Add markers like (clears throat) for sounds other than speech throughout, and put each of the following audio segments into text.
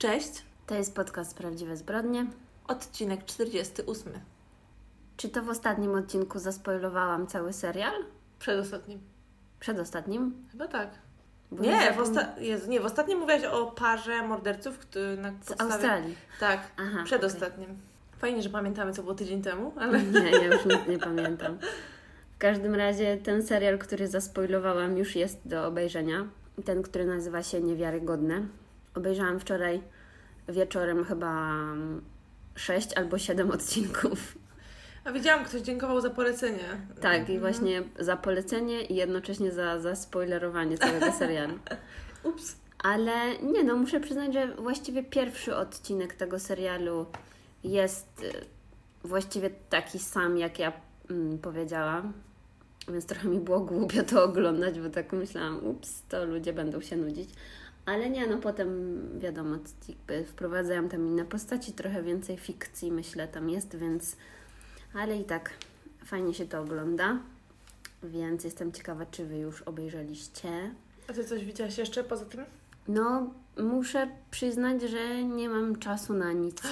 Cześć, To jest podcast Prawdziwe Zbrodnie. odcinek 48. Czy to w ostatnim odcinku zaspoilowałam cały serial? Przedostatnim. Przedostatnim? Chyba tak. Bo Nie, zapom- w, osta- Jezu, nie, w ostatnim mówiłaś o parze morderców, który na Z podstawie... Australii. Tak, Aha, przedostatnim. Fajnie, że pamiętamy, co było tydzień temu, ale... Nie, ja już nic nie pamiętam. W każdym razie ten serial, który zaspoilowałam, już jest do obejrzenia. Ten, który nazywa się Niewiarygodne. Obejrzałam wczoraj wieczorem chyba 6 albo 7 odcinków. A widziałam, ktoś dziękował za polecenie. Tak, i Mhm. właśnie za polecenie i jednocześnie za, za spoilerowanie całego (laughs) serialu. Ups. Ale nie no, muszę przyznać, że właściwie pierwszy odcinek tego serialu jest y, właściwie taki sam, jak ja mm, powiedziałam. Więc trochę mi było głupio to oglądać, bo tak myślałam, ups, to ludzie będą się nudzić. Ale nie, no potem wiadomo, jakby wprowadzają tam inne postaci, trochę więcej fikcji myślę tam jest, więc... Ale i tak fajnie się to ogląda, więc jestem ciekawa, czy Wy już obejrzeliście. A Ty coś widziałaś jeszcze poza tym? No, muszę przyznać, że nie mam czasu na nic. (gasps)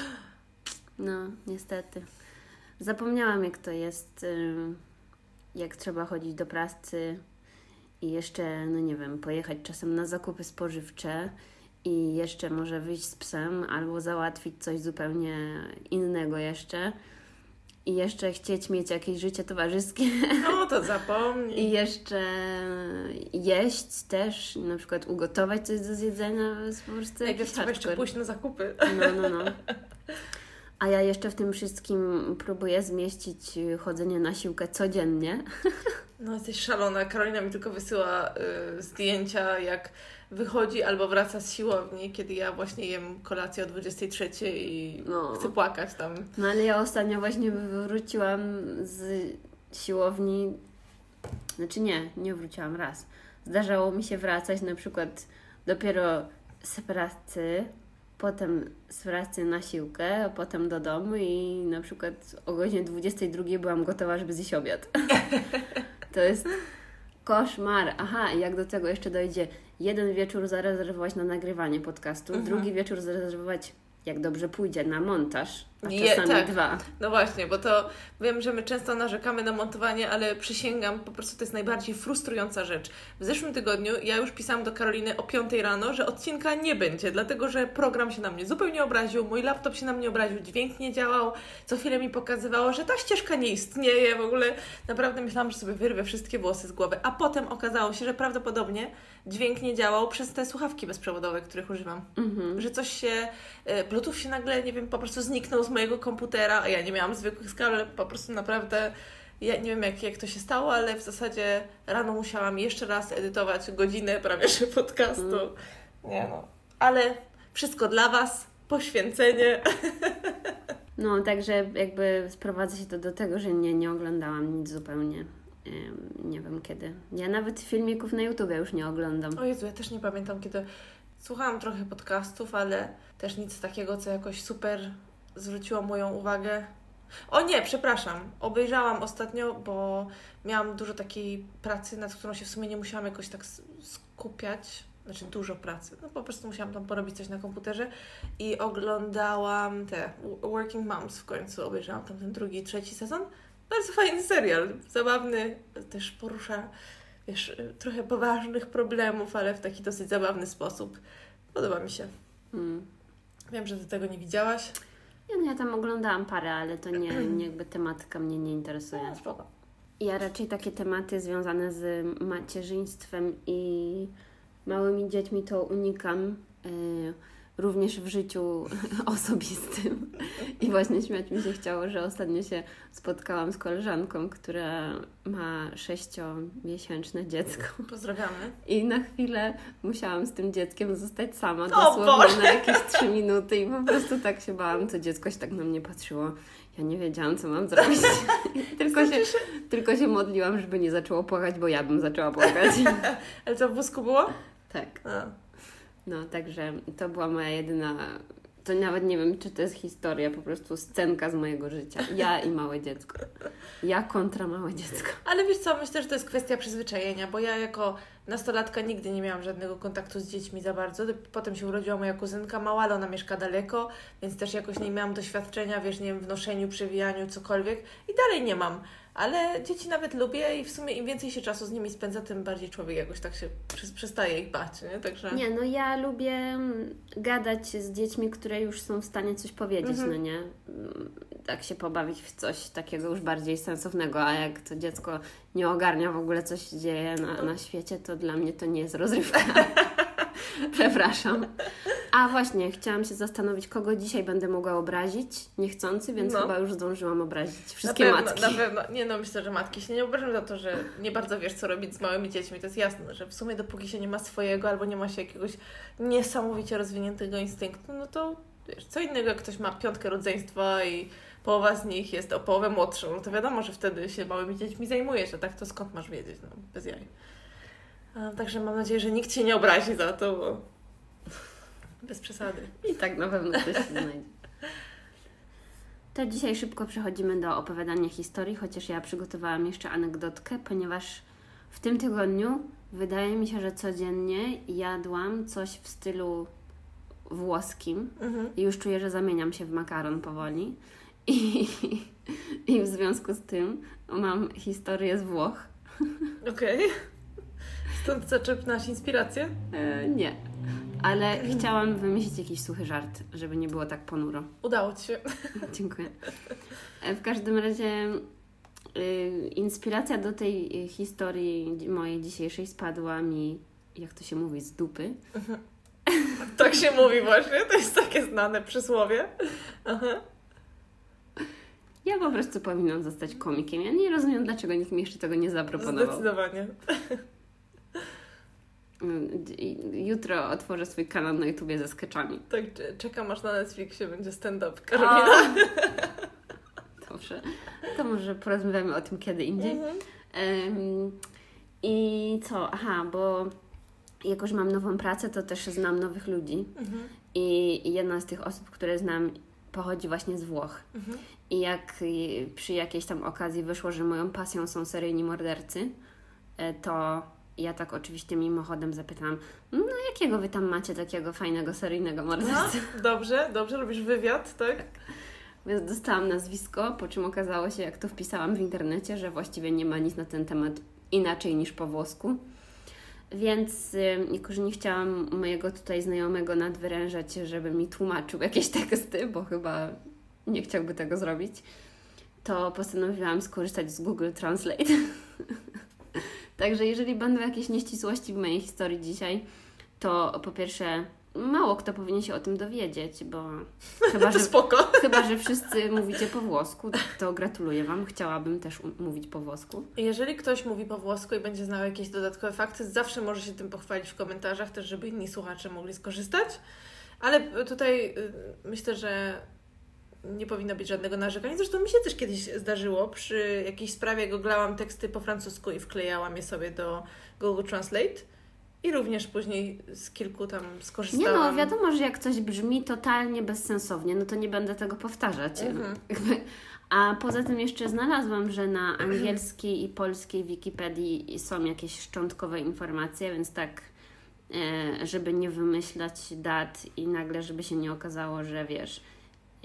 No, niestety. Zapomniałam, jak to jest, ym, jak trzeba chodzić do pracy i jeszcze, no nie wiem, pojechać czasem na zakupy spożywcze i jeszcze może wyjść z psem albo załatwić coś zupełnie innego jeszcze. I jeszcze chcieć mieć jakieś życie towarzyskie. (laughs) No to (laughs) zapomnij. I jeszcze jeść też, na przykład ugotować coś do zjedzenia, to jest po prostu Najpierw jakiś trzeba jeszcze pójść na zakupy. No, no, no. (laughs) A ja jeszcze w tym wszystkim próbuję zmieścić chodzenie na siłkę codziennie. (laughs) No jesteś szalona. Karolina mi tylko wysyła y, zdjęcia, jak wychodzi albo wraca z siłowni, kiedy ja właśnie jem kolację o 23 i No. chcę płakać tam. No ale ja ostatnio właśnie wróciłam z siłowni, znaczy nie, nie wróciłam raz. Zdarzało mi się wracać na przykład dopiero z pracy, potem z pracy na siłkę, a potem do domu i na przykład o godzinie 22 byłam gotowa, żeby zjeść obiad. (laughs) to jest koszmar. Aha, jak do tego jeszcze dojdzie jeden wieczór zarezerwować na nagrywanie podcastu, Mhm. drugi wieczór zarezerwować, jak dobrze pójdzie, na montaż, a Je- tak. dwa. No właśnie, bo to wiem, że my często narzekamy na montowanie, ale przysięgam, po prostu to jest najbardziej frustrująca rzecz. W zeszłym tygodniu ja już pisałam do Karoliny o 5 rano, że odcinka nie będzie, dlatego że program się na mnie zupełnie obraził, mój laptop się na mnie obraził, dźwięk nie działał, co chwilę mi pokazywało, że ta ścieżka nie istnieje, w ogóle naprawdę myślałam, że sobie wyrwę wszystkie włosy z głowy, a potem okazało się, że prawdopodobnie dźwięk nie działał przez te słuchawki bezprzewodowe, których używam Mhm. że coś się, e, Bluetooth się nagle, nie wiem, po prostu zniknął z mojego komputera, a ja nie miałam zwykłych ale po prostu naprawdę, ja nie wiem jak, jak to się stało, ale w zasadzie rano musiałam jeszcze raz edytować godzinę prawie że podcastu. Mm. Nie no, ale wszystko dla Was, poświęcenie. (laughs) No, także jakby sprowadza się to do tego, że nie, nie oglądałam nic zupełnie. Nie wiem kiedy. Ja nawet filmików na YouTube już nie oglądam. O Jezu, ja też nie pamiętam kiedy, słuchałam trochę podcastów, ale też nic takiego, co jakoś super zwróciło moją uwagę. O nie, przepraszam. Obejrzałam ostatnio, bo miałam dużo takiej pracy, nad którą się w sumie nie musiałam jakoś tak skupiać. Znaczy dużo pracy. No po prostu musiałam tam porobić coś na komputerze i oglądałam te Working Moms w końcu. Obejrzałam tam ten drugi, trzeci sezon. Bardzo fajny serial. Zabawny, też porusza wiesz, y, trochę poważnych problemów, ale w taki dosyć zabawny sposób. Podoba mi się. Mm. Wiem, że Ty tego nie widziałaś. Ja, no, ja tam oglądałam parę, ale to nie, nie jakby tematyka mnie nie interesuje. No, spoko. Ja raczej takie tematy związane z macierzyństwem i małymi dziećmi to unikam. y, Również w życiu (laughs) osobistym. I właśnie śmiać mi się chciało, że ostatnio się spotkałam z koleżanką, która ma sześciomiesięczne dziecko. Pozdrawiamy. I na chwilę musiałam z tym dzieckiem zostać sama, dosłownie na jakieś trzy minuty i po prostu tak się bałam, to dziecko się tak na mnie patrzyło. Ja nie wiedziałam, co mam zrobić. (laughs) tylko, się, tylko się modliłam, żeby nie zaczęło płakać, bo ja bym zaczęła płakać. (laughs) Ale co w wózku było? tak. A. No, także to była moja jedyna To nawet nie wiem, czy to jest historia, po prostu scenka z mojego życia. Ja i małe dziecko. Ja kontra małe dziecko. Ale wiesz co, myślę, że to jest kwestia przyzwyczajenia, bo ja jako nastolatka nigdy nie miałam żadnego kontaktu z dziećmi za bardzo. Potem się urodziła moja kuzynka mała, ale ona mieszka daleko, więc też jakoś nie miałam doświadczenia, wiesz, nie wiem, w noszeniu, przewijaniu, cokolwiek. I dalej nie mam. Ale dzieci nawet lubię i w sumie im więcej się czasu z nimi spędza, tym bardziej człowiek jakoś tak się przestaje ich bać, nie? Także... Nie, no ja lubię mm, gadać z dziećmi, które już są w stanie coś powiedzieć, mhm. no nie? Mm, tak się pobawić w coś takiego już bardziej sensownego, a jak to dziecko nie ogarnia w ogóle, co się dzieje na, na świecie, to dla mnie to nie jest rozrywka. (laughs) (laughs) Przepraszam. A właśnie, chciałam się zastanowić, kogo dzisiaj będę mogła obrazić niechcący, więc no. chyba już zdążyłam obrazić wszystkie na pewno, matki. Na pewno, nie no, myślę, że matki się nie obrażą za to, że nie bardzo wiesz, co robić z małymi dziećmi. To jest jasne, że w sumie dopóki się nie ma swojego albo nie ma się jakiegoś niesamowicie rozwiniętego instynktu, no to wiesz, co innego, jak ktoś ma piątkę rodzeństwa i połowa z nich jest o połowę młodszą, no to wiadomo, że wtedy się małymi dziećmi zajmujesz, a tak to skąd masz wiedzieć, no bez jaj. Także mam nadzieję, że nikt się nie obrazi za to, bo bez przesady. I tak na pewno coś się znajdzie. (laughs) To dzisiaj szybko przechodzimy do opowiadania historii, chociaż ja przygotowałam jeszcze anegdotkę, ponieważ w tym tygodniu wydaje mi się, że codziennie jadłam coś w stylu włoskim mhm. i już czuję, że zamieniam się w makaron powoli. I, (laughs) I w związku z tym mam historię z Włoch. Okej. Okay. Stąd zaczerpnęłaś inspirację? E, nie. Ale chciałam wymyślić jakiś suchy żart, żeby nie było tak ponuro. Udało Ci się. (laughs) Dziękuję. E, w każdym razie y, inspiracja do tej historii mojej dzisiejszej spadła mi, jak to się mówi, z dupy. (laughs) Tak się mówi właśnie, to jest takie znane przysłowie. Aha. Ja po prostu powinnam zostać komikiem. Ja nie rozumiem, dlaczego nikt mi jeszcze tego nie zaproponował. Zdecydowanie. (laughs) Jutro otworzę swój kanał na YouTubie ze sketchami. Tak, czekam aż na Netflixie będzie stand-up Karolina. (laughs) Dobrze. To może porozmawiamy o tym kiedy indziej. Mhm. Um, I co? Aha, bo jakoś mam nową pracę, to też znam nowych ludzi. Mhm. I jedna z tych osób, które znam, pochodzi właśnie z Włoch. Mhm. I jak przy jakiejś tam okazji wyszło, że moją pasją są seryjni mordercy, e, ja tak oczywiście mimochodem zapytałam, no jakiego wy tam macie takiego fajnego seryjnego mordercy? No, dobrze, dobrze, robisz wywiad, tak? tak? Więc dostałam nazwisko, po czym okazało się, jak to wpisałam w internecie, że właściwie nie ma nic na ten temat inaczej niż po włosku. Więc jako, że nie chciałam mojego tutaj znajomego nadwyrężać, żeby mi tłumaczył jakieś teksty, bo chyba nie chciałby tego zrobić, to postanowiłam skorzystać z Google Translate. (laughs) Także jeżeli będą jakieś nieścisłości w mojej historii dzisiaj, to po pierwsze mało kto powinien się o tym dowiedzieć, bo (laughs) chyba, że, chyba, że wszyscy mówicie po włosku, to gratuluję Wam. Chciałabym też mówić po włosku. Jeżeli ktoś mówi po włosku i będzie znał jakieś dodatkowe fakty, zawsze może się tym pochwalić w komentarzach, też żeby inni słuchacze mogli skorzystać. Ale tutaj y, myślę, że nie powinno być żadnego narzekania. Zresztą mi się też kiedyś zdarzyło. Przy jakiejś sprawie googlałam teksty po francusku i wklejałam je sobie do Google Translate. I również później z kilku tam skorzystałam. Nie no, wiadomo, że jak coś brzmi totalnie bezsensownie, no to nie będę tego powtarzać. Mhm. A poza tym jeszcze znalazłam, że na angielskiej i polskiej Wikipedii są jakieś szczątkowe informacje, więc tak, e, żeby nie wymyślać dat i nagle, żeby się nie okazało, że wiesz,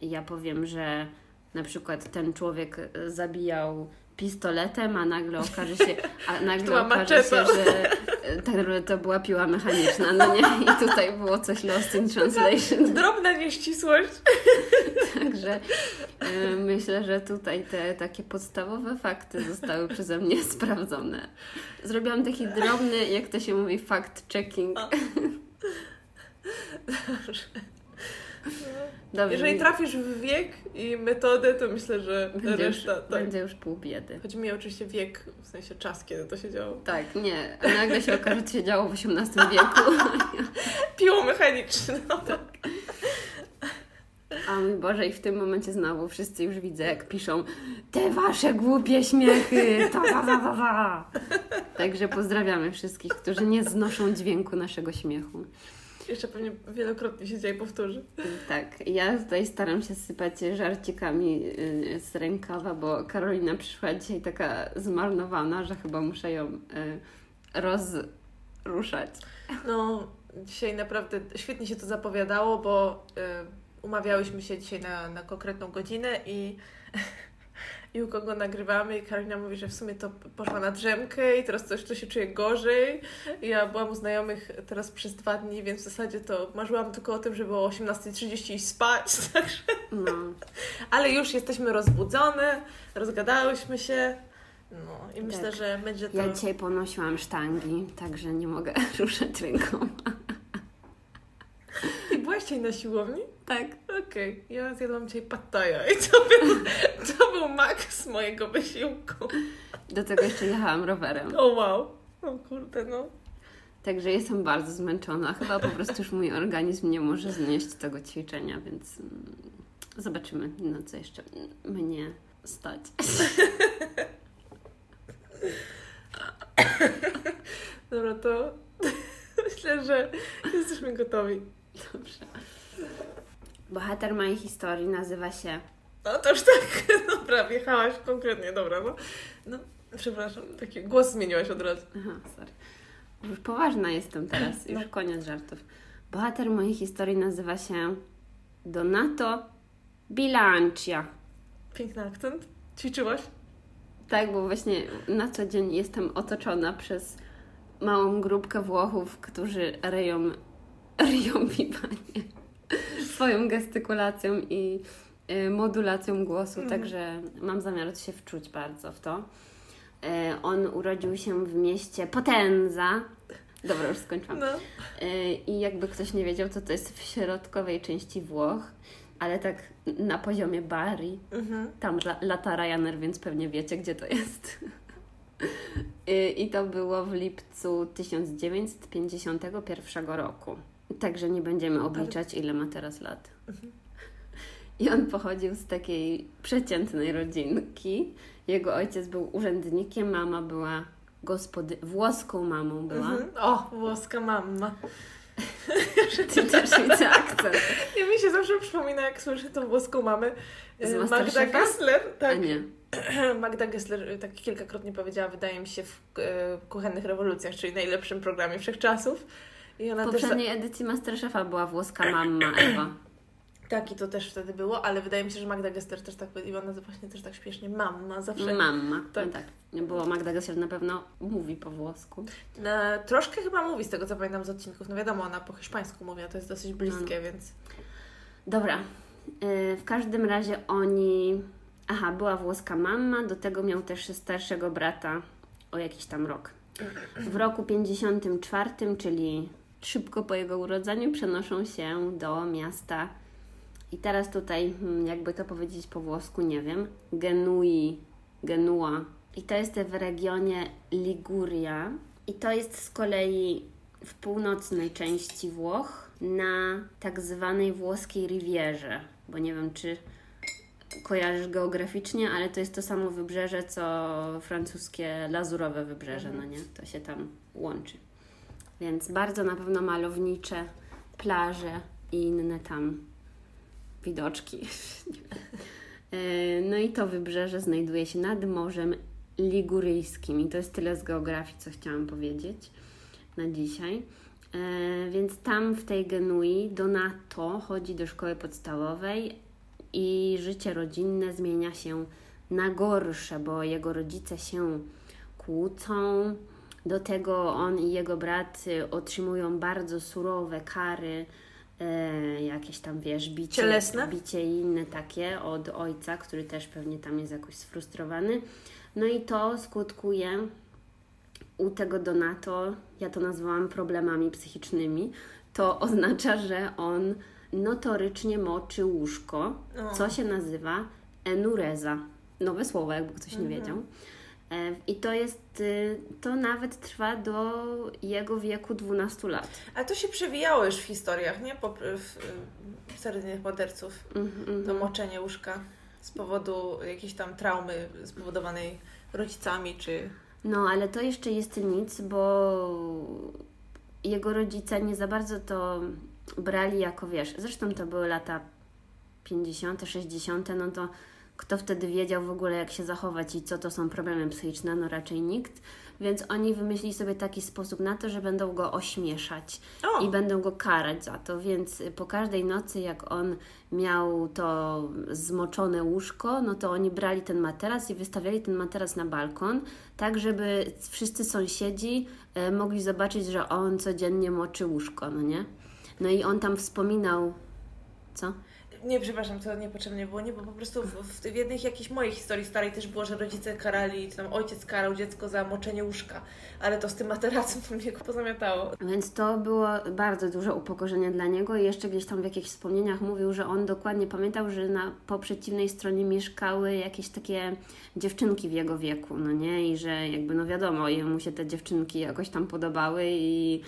ja powiem, że na przykład ten człowiek e, zabijał pistoletem, a nagle okaże się, a (laughs) nagle okaże się, że e, tak naprawdę to była piła mechaniczna, no nie? I tutaj było coś lost in translation. (laughs) Drobna nieścisłość. Także y, myślę, że tutaj te takie podstawowe fakty zostały przeze mnie (laughs) sprawdzone. Zrobiłam taki drobny, jak to się mówi, fact-checking. Dobrze. (laughs) Dobrze. Jeżeli trafisz w wiek i metodę, to myślę, że będzie reszta... Już, tak. Będzie już pół biedy. Chodzi mi oczywiście wiek, w sensie czas, kiedy to się działo. Tak, nie. A nagle się okaże, że się działo w XVIII wieku. (laughs) Piło mechaniczne. No. Tak. A mój Boże, i w tym momencie znowu wszyscy już widzę, jak piszą te wasze głupie śmiechy, ta, ta, ta, ta, ta. Także pozdrawiamy wszystkich, którzy nie znoszą dźwięku naszego śmiechu. Jeszcze pewnie wielokrotnie się dzisiaj powtórzy. Tak, ja tutaj staram się sypać żarcikami y, z rękawa, bo Karolina przyszła dzisiaj taka zmarnowana, że chyba muszę ją y, rozruszać. No, dzisiaj naprawdę świetnie się to zapowiadało, bo y, umawiałyśmy się dzisiaj na, na konkretną godzinę i (laughs) i u kogo nagrywamy i Karolina mówi, że w sumie to poszła na drzemkę i teraz coś, to się czuje gorzej. Ja byłam u znajomych teraz przez dwa dni, więc w zasadzie to marzyłam tylko o tym, żeby o 18.30 iść spać, (laughs) także... No. Ale już jesteśmy rozbudzone, rozgadałyśmy się. No i tak. myślę, że będzie to... Ja dzisiaj ponosiłam sztangi, także nie mogę (laughs) ruszać ręką. I byłaś dzisiaj na siłowni? Tak. Okej, okay. ja zjadłam dzisiaj pattaja i to był, to był maks mojego wysiłku. Do tego jeszcze jechałam rowerem. O wow, o kurde no. Także jestem bardzo zmęczona. Chyba po prostu już mój organizm nie może znieść tego ćwiczenia, więc mm, zobaczymy, na co jeszcze mnie stać. Dobra, to (laughs) myślę, że jesteśmy gotowi. Dobrze. Bohater mojej historii nazywa się. No to już tak, (laughs) dobra, wjechałaś konkretnie, dobra, no. No, przepraszam, taki głos zmieniłaś od razu. Aha, sorry. Już poważna jestem teraz, (laughs) już no. koniec żartów. Bohater mojej historii nazywa się Donato Bilancia. Piękny akcent. Ćwiczyłaś? Tak, bo właśnie na co dzień jestem otoczona przez małą grupkę Włochów, którzy ryją, (laughs) ryją mi panie swoją gestykulacją i y, modulacją głosu, mm. także mam zamiar się wczuć bardzo w to. Y, on urodził się w mieście Potenza. Dobra, już skończyłam. No. Y, I jakby ktoś nie wiedział, co to jest w środkowej części Włoch, ale tak na poziomie Bari. Mm-hmm. Tam lata Ryanair, więc pewnie wiecie, gdzie to jest. I to było w lipcu 1951 roku. Także nie będziemy obliczać, ile ma teraz lat. I on pochodził z takiej przeciętnej rodzinki. Jego ojciec był urzędnikiem, mama była gospody... włoską mamą była. Mhm. O, włoska mama. (laughs) Ty też widzę akcent. Ja mi się zawsze przypomina, jak słyszę tą włoską mamę. Z Magda Gessler. Tak. (clears throat) Magda Gessler y, tak kilkakrotnie powiedziała, wydaje mi się, w e, Kuchennych Rewolucjach, czyli najlepszym programie wszechczasów i ona w poprzedniej też... edycji Masterchefa była włoska mamma Ewa. (clears throat) Tak, i to też wtedy było, ale wydaje mi się, że Magda Gester też tak, i ona właśnie też tak śpiesznie, mamma, zawsze. Mamma, tak. No tak. Nie było, Magda Gester na pewno mówi po włosku. No, troszkę chyba mówi z tego, co pamiętam z odcinków. No wiadomo, ona po hiszpańsku mówi, a to jest dosyć bliskie, no. więc... Dobra. Yy, w każdym razie oni... Aha, była włoska mama, do tego miał też starszego brata o jakiś tam rok. W roku 54, czyli szybko po jego urodzeniu przenoszą się do miasta. I teraz tutaj, hmm, jakby to powiedzieć po włosku, nie wiem, Genui, Genua. I to jest w regionie Liguria. I to jest z kolei w północnej części Włoch, na tak zwanej włoskiej Rivierze, bo nie wiem, czy kojarzysz geograficznie, ale to jest to samo wybrzeże, co francuskie lazurowe wybrzeże, no nie? To się tam łączy. Więc bardzo na pewno malownicze plaże i inne tam widoczki. (laughs) E, no i to wybrzeże znajduje się nad Morzem Liguryjskim i to jest tyle z geografii, co chciałam powiedzieć na dzisiaj. E, więc tam w tej Genui Donato chodzi do szkoły podstawowej i życie rodzinne zmienia się na gorsze, bo jego rodzice się kłócą, do tego on i jego brat otrzymują bardzo surowe kary, e, jakieś tam, wiesz, bicie, Cielesne? bicie i inne takie od ojca, który też pewnie tam jest jakoś sfrustrowany. No i to skutkuje u tego Donato, ja to nazwałam problemami psychicznymi. To (laughs) oznacza, że on notorycznie moczy łóżko, co się nazywa enureza. Nowe słowo, jakby ktoś nie mhm. wiedział. E, I to jest, y, to nawet trwa do jego wieku 12 lat. Ale to się przewijało już w historiach, nie? Po, w, w seryjnych morderców. Mm -hmm. To moczenie łóżka z powodu jakiejś tam traumy spowodowanej rodzicami, czy... No, ale to jeszcze jest nic, bo jego rodzice nie za bardzo to brali jako, wiesz, zresztą to były lata 50., 60., no to kto wtedy wiedział w ogóle, jak się zachować i co to są problemy psychiczne? No raczej nikt. Więc oni wymyślili sobie taki sposób na to, że będą go ośmieszać O. i będą go karać za to. Więc po każdej nocy, jak on miał to zmoczone łóżko, no to oni brali ten materac i wystawiali ten materac na balkon, tak żeby wszyscy sąsiedzi e, mogli zobaczyć, że on codziennie moczy łóżko, no nie? No i on tam wspominał. Co? Nie, przepraszam, to niepotrzebnie było, nie, bo po prostu w, w, jednej jakiejś mojej historii starej też było, że rodzice karali, czy tam ojciec karał dziecko za moczenie łóżka, ale to z tym materacem to mnie pozamiatało. Więc to było bardzo duże upokorzenie dla niego i jeszcze gdzieś tam w jakichś wspomnieniach mówił, że on dokładnie pamiętał, że na, po przeciwnej stronie mieszkały jakieś takie dziewczynki w jego wieku, no nie? I że jakby, no wiadomo, jemu się te dziewczynki jakoś tam podobały i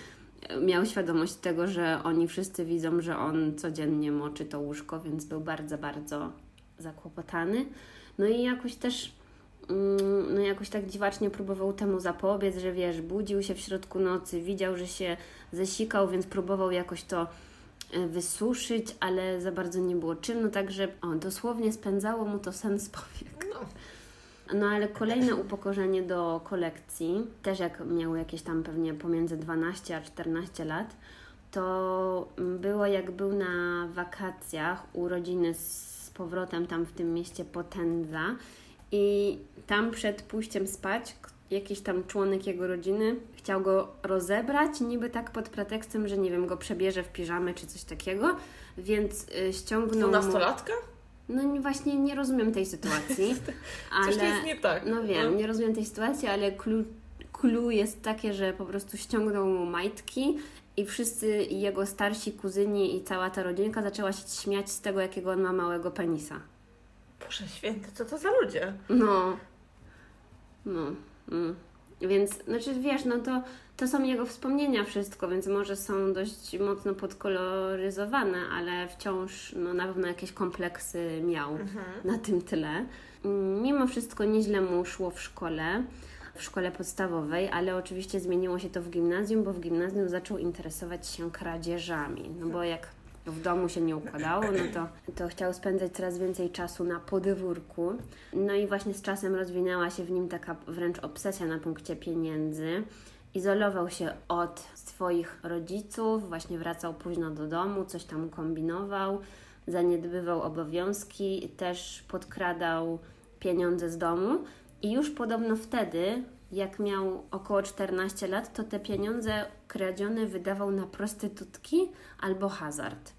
miał świadomość tego, że oni wszyscy widzą, że on codziennie moczy to łóżko, więc był bardzo, bardzo zakłopotany. No i jakoś też mm, no jakoś tak dziwacznie próbował temu zapobiec, że wiesz, budził się w środku nocy, widział, że się zesikał, więc próbował jakoś to e, wysuszyć, ale za bardzo nie było czym, no także o, dosłownie spędzało mu to sen z (laughs) powiek. No. No ale kolejne upokorzenie do kolekcji, też jak miał jakieś tam pewnie pomiędzy 12 a 14 lat, to było jak był na wakacjach u rodziny z powrotem tam w tym mieście Potenza i tam przed pójściem spać jakiś tam członek jego rodziny chciał go rozebrać, niby tak pod pretekstem, że nie wiem, go przebierze w piżamę czy coś takiego, więc y, ściągnął mu... No nie- właśnie nie rozumiem tej sytuacji, (laughs) ale... Coś jest nie tak. No wiem, nie rozumiem tej sytuacji, ale clue jest takie, że po prostu ściągnął mu majtki i wszyscy jego starsi kuzyni i cała ta rodzinka zaczęła się śmiać z tego, jakiego on ma małego penisa. Boże święty, co to za ludzie? No. No. Mm. Więc, znaczy wiesz, no to, to są jego wspomnienia wszystko, więc może są dość mocno podkoloryzowane, ale wciąż no, na pewno jakieś kompleksy miał Mhm. na tym tyle. Mm, Mimo wszystko nieźle mu szło w szkole, w szkole podstawowej, ale oczywiście zmieniło się to w gimnazjum, bo w gimnazjum zaczął interesować się kradzieżami. No bo jak w domu się nie układało, no to, to chciał spędzać coraz więcej czasu na podwórku. No i właśnie z czasem rozwinęła się w nim taka wręcz obsesja na punkcie pieniędzy. Izolował się od swoich rodziców, właśnie wracał późno do domu, coś tam kombinował, zaniedbywał obowiązki, też podkradał pieniądze z domu i już podobno wtedy, jak miał około 14 lat, to te pieniądze kradzione wydawał na prostytutki albo hazard.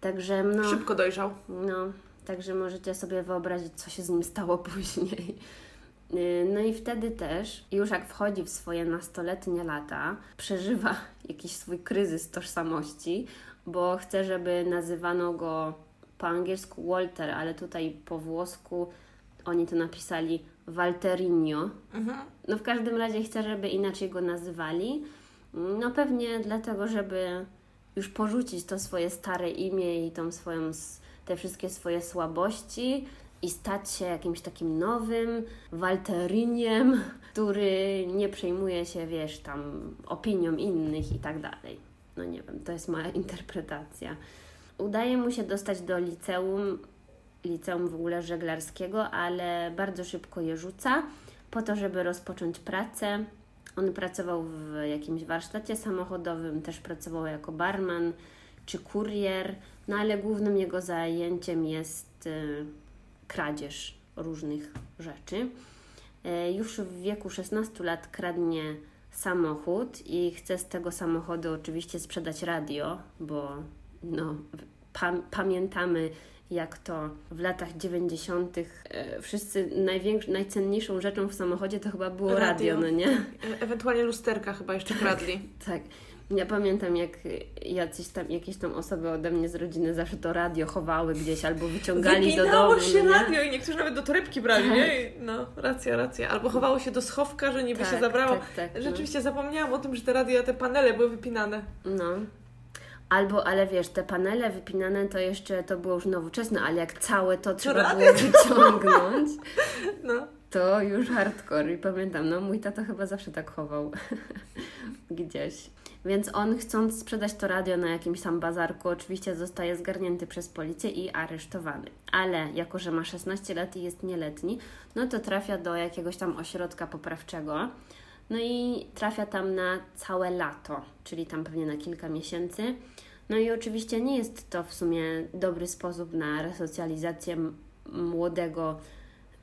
Także no, Szybko dojrzał. no, także możecie sobie wyobrazić, co się z nim stało (laughs) później. Yy, No i wtedy też, już jak wchodzi w swoje nastoletnie lata, przeżywa (laughs) jakiś swój kryzys tożsamości, bo chce, żeby nazywano go po angielsku Walter, ale tutaj po włosku oni to napisali Walterinho. Mhm. No w każdym razie chcę, żeby inaczej go nazywali. No pewnie dlatego, żeby już porzucić to swoje stare imię i tą swoją, te wszystkie swoje słabości i stać się jakimś takim nowym Walteriniem, który nie przejmuje się, wiesz, tam opinią innych i tak dalej. No nie wiem, to jest moja (laughs) interpretacja. Udaje mu się dostać do liceum, liceum w ogóle żeglarskiego, ale bardzo szybko je rzuca po to, żeby rozpocząć pracę. On pracował w jakimś warsztacie samochodowym, też pracował jako barman czy kurier, no ale głównym jego zajęciem jest y, kradzież różnych rzeczy. E, Już w wieku 16 lat kradnie samochód i chce z tego samochodu oczywiście sprzedać radio, bo no, pam- pamiętamy jak to w latach 90. e, wszyscy najcenniejszą rzeczą w samochodzie to chyba było radio, Radio. no nie? E- Ewentualnie lusterka chyba jeszcze kradli. (laughs) Tak. Ja pamiętam, jak jacyś tam, jakieś tam osoby ode mnie z rodziny zawsze to radio chowały gdzieś albo wyciągali do Wypinało domu. się no radio i niektórzy nawet do torebki brali, Tak. nie? No, racja, racja. Albo chowało się do schowka, że niby się Tak, zabrało. tak, tak, no. Rzeczywiście zapomniałam o tym, że te radia, te panele były wypinane. No. Albo, ale wiesz, te panele wypinane to jeszcze to było już nowoczesne, ale jak całe to trzeba radio było wyciągnąć, (laughs) No. to już hardcore. I pamiętam, no mój tato chyba zawsze tak chował (laughs) gdzieś. Więc on, chcąc sprzedać to radio na jakimś tam bazarku, oczywiście zostaje zgarnięty przez policję i aresztowany. Ale jako, że ma 16 lat i jest nieletni, no to trafia do jakiegoś tam ośrodka poprawczego. No i trafia tam na całe lato, czyli tam pewnie na kilka miesięcy. No i oczywiście nie jest to w sumie dobry sposób na resocjalizację młodego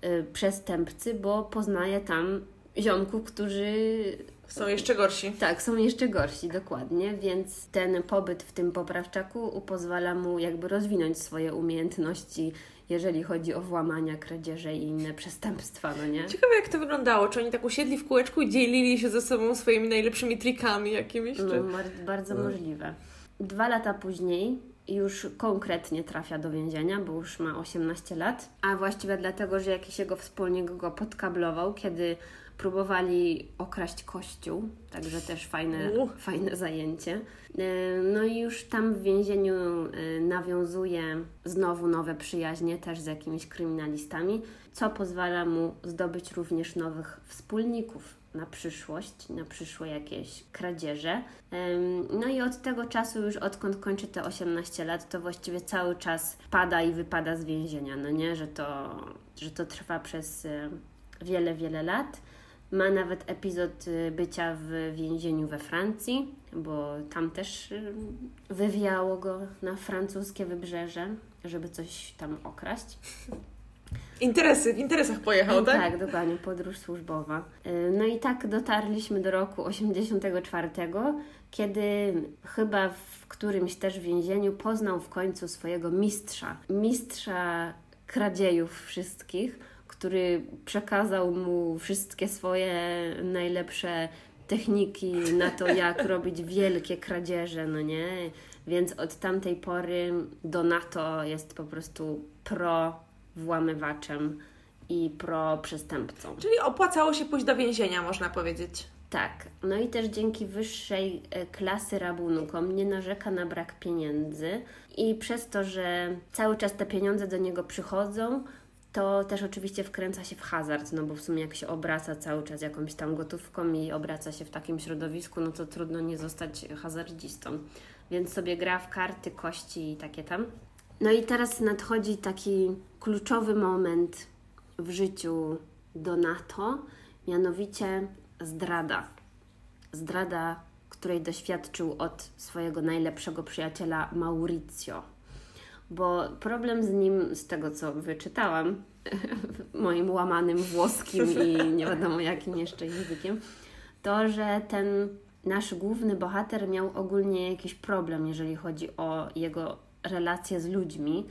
y, przestępcy, bo poznaje tam ziomków, którzy są jeszcze gorsi. Tak, są jeszcze gorsi, dokładnie, więc ten pobyt w tym poprawczaku pozwala mu jakby rozwinąć swoje umiejętności, jeżeli chodzi o włamania, kradzieże i inne przestępstwa, no nie? Ciekawe jak to wyglądało, czy oni tak usiedli w kółeczku i dzielili się ze sobą swoimi najlepszymi trikami jakimiś? Czy... No, bardzo no. możliwe. Dwa lata później już konkretnie trafia do więzienia, bo już ma 18 lat, a właściwie dlatego, że jakiś jego wspólnik go podkablował, kiedy próbowali okraść kościół, także też fajne, fajne zajęcie. E, no i już tam w więzieniu e, nawiązuje znowu nowe przyjaźnie, też z jakimiś kryminalistami, co pozwala mu zdobyć również nowych wspólników na przyszłość, na przyszłe jakieś kradzieże. No i od tego czasu, już odkąd kończy te 18 lat, to właściwie cały czas pada i wypada z więzienia, no nie, że to, że to trwa przez e, wiele, wiele lat. Ma nawet epizod y, bycia w więzieniu we Francji, bo tam też y, wywiało go na francuskie wybrzeże, żeby coś tam okraść. Interesy, w interesach pojechał, tak? Tak, dokładnie, podróż służbowa. Y, no i tak dotarliśmy do roku 84, kiedy chyba w którymś też więzieniu poznał w końcu swojego mistrza. Mistrza kradziejów wszystkich, który przekazał mu wszystkie swoje najlepsze techniki na to, jak (laughs) robić wielkie kradzieże, no nie? Więc od tamtej pory Donato jest po prostu pro włamywaczem i pro przestępcą. Czyli opłacało się pójść do więzienia, można powiedzieć. Tak. No i też dzięki wyższej e, klasy rabunkom nie narzeka na brak pieniędzy i przez to, że cały czas te pieniądze do niego przychodzą, to też oczywiście wkręca się w hazard, no bo w sumie jak się obraca cały czas jakąś tam gotówką i obraca się w takim środowisku, no to trudno nie zostać hazardzistą. Więc sobie gra w karty, kości i takie tam. No i teraz nadchodzi taki kluczowy moment w życiu Donato, mianowicie zdrada. Zdrada, której doświadczył od swojego najlepszego przyjaciela Maurizio bo problem z nim, z tego co wyczytałam, (laughs) moim łamanym włoskim i nie wiadomo jakim jeszcze językiem, to, że ten nasz główny bohater miał ogólnie jakiś problem, jeżeli chodzi o jego relacje z ludźmi,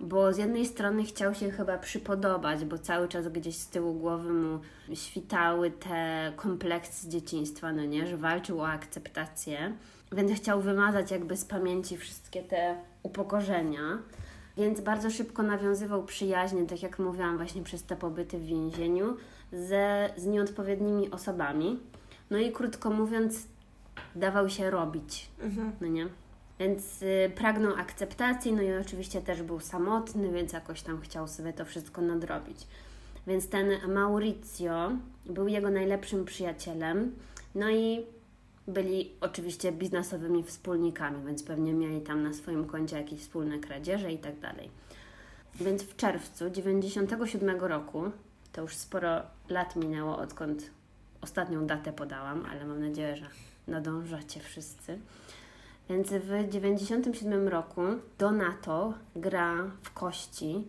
bo z jednej strony chciał się chyba przypodobać, bo cały czas gdzieś z tyłu głowy mu świtały te kompleksy z dzieciństwa, no nie, że walczył o akceptację, więc chciał wymazać jakby z pamięci wszystkie te upokorzenia, więc bardzo szybko nawiązywał przyjaźnie, tak jak mówiłam, właśnie przez te pobyty w więzieniu, ze, z nieodpowiednimi osobami. No i krótko mówiąc, dawał się robić, mhm. no nie? Więc y, pragnął akceptacji, no i oczywiście też był samotny, więc jakoś tam chciał sobie to wszystko nadrobić. Więc ten Maurizio był jego najlepszym przyjacielem, no i byli oczywiście biznesowymi wspólnikami, więc pewnie mieli tam na swoim koncie jakieś wspólne kradzieże i tak dalej. Więc w czerwcu 97 roku, to już sporo lat minęło, odkąd ostatnią datę podałam, ale mam nadzieję, że nadążacie wszyscy. Więc w 97 roku Donato gra w kości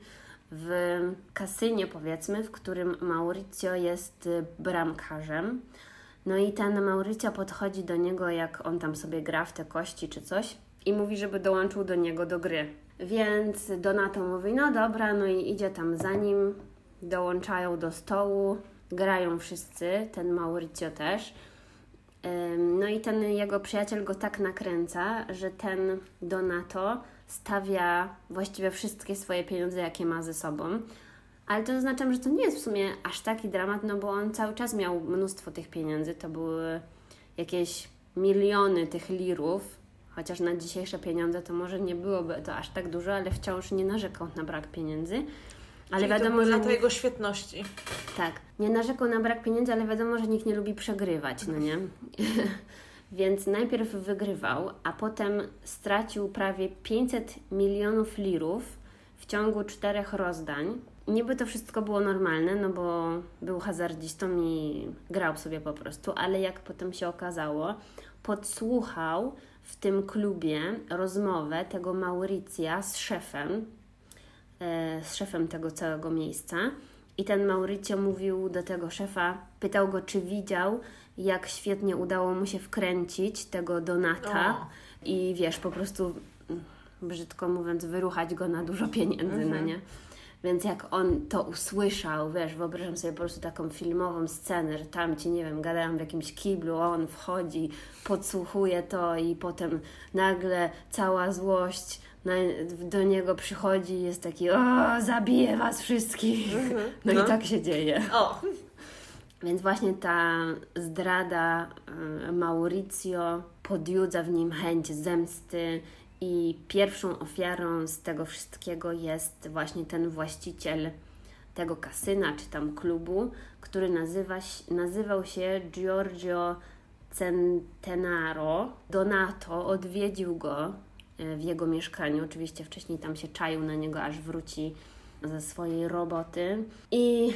w kasynie, powiedzmy, w którym Mauricio jest bramkarzem. No i ten Mauricio podchodzi do niego, jak on tam sobie gra w te kości czy coś i mówi, żeby dołączył do niego do gry. Więc Donato mówi, no dobra, no i idzie tam za nim, dołączają do stołu, grają wszyscy, ten Mauricio też. No i ten jego przyjaciel go tak nakręca, że ten Donato stawia właściwie wszystkie swoje pieniądze, jakie ma ze sobą. Ale to oznacza, że to nie jest w sumie aż taki dramat, no bo on cały czas miał mnóstwo tych pieniędzy. To były jakieś miliony tych lirów, chociaż na dzisiejsze pieniądze to może nie byłoby to aż tak dużo, ale wciąż nie narzekał na brak pieniędzy. Ale Czyli wiadomo, to że. Lata jego świetności. Tak. Nie narzekał na brak pieniędzy, ale wiadomo, że nikt nie lubi przegrywać, no nie? (laughs) Więc najpierw wygrywał, a potem stracił prawie 500 milionów lirów w ciągu czterech rozdań. Niby to wszystko było normalne, no bo był hazardzistą i grał sobie po prostu, ale jak potem się okazało, podsłuchał w tym klubie rozmowę tego Mauricja z szefem, e, z szefem tego całego miejsca. I ten Mauricio mówił do tego szefa, pytał go, czy widział, jak świetnie udało mu się wkręcić tego Donata O. i wiesz, po prostu mm, brzydko mówiąc, wyruchać go na dużo pieniędzy, no Mhm. nie? Więc jak on to usłyszał, wiesz, wyobrażam sobie po prostu taką filmową scenę, że tam ci, nie wiem, gadają w jakimś kiblu, on wchodzi, podsłuchuje to i potem nagle cała złość na, do niego przychodzi i jest taki, o, zabiję was wszystkich. No, (laughs) No. i tak się dzieje. O, Więc właśnie ta zdrada y, Mauricio podjudza w nim chęć zemsty i pierwszą ofiarą z tego wszystkiego jest właśnie ten właściciel tego kasyna czy tam klubu, który nazywa, nazywał się Giorgio Centenaro. Donato odwiedził go y, w jego mieszkaniu. Oczywiście wcześniej tam się czaił na niego, aż wróci ze swojej roboty. I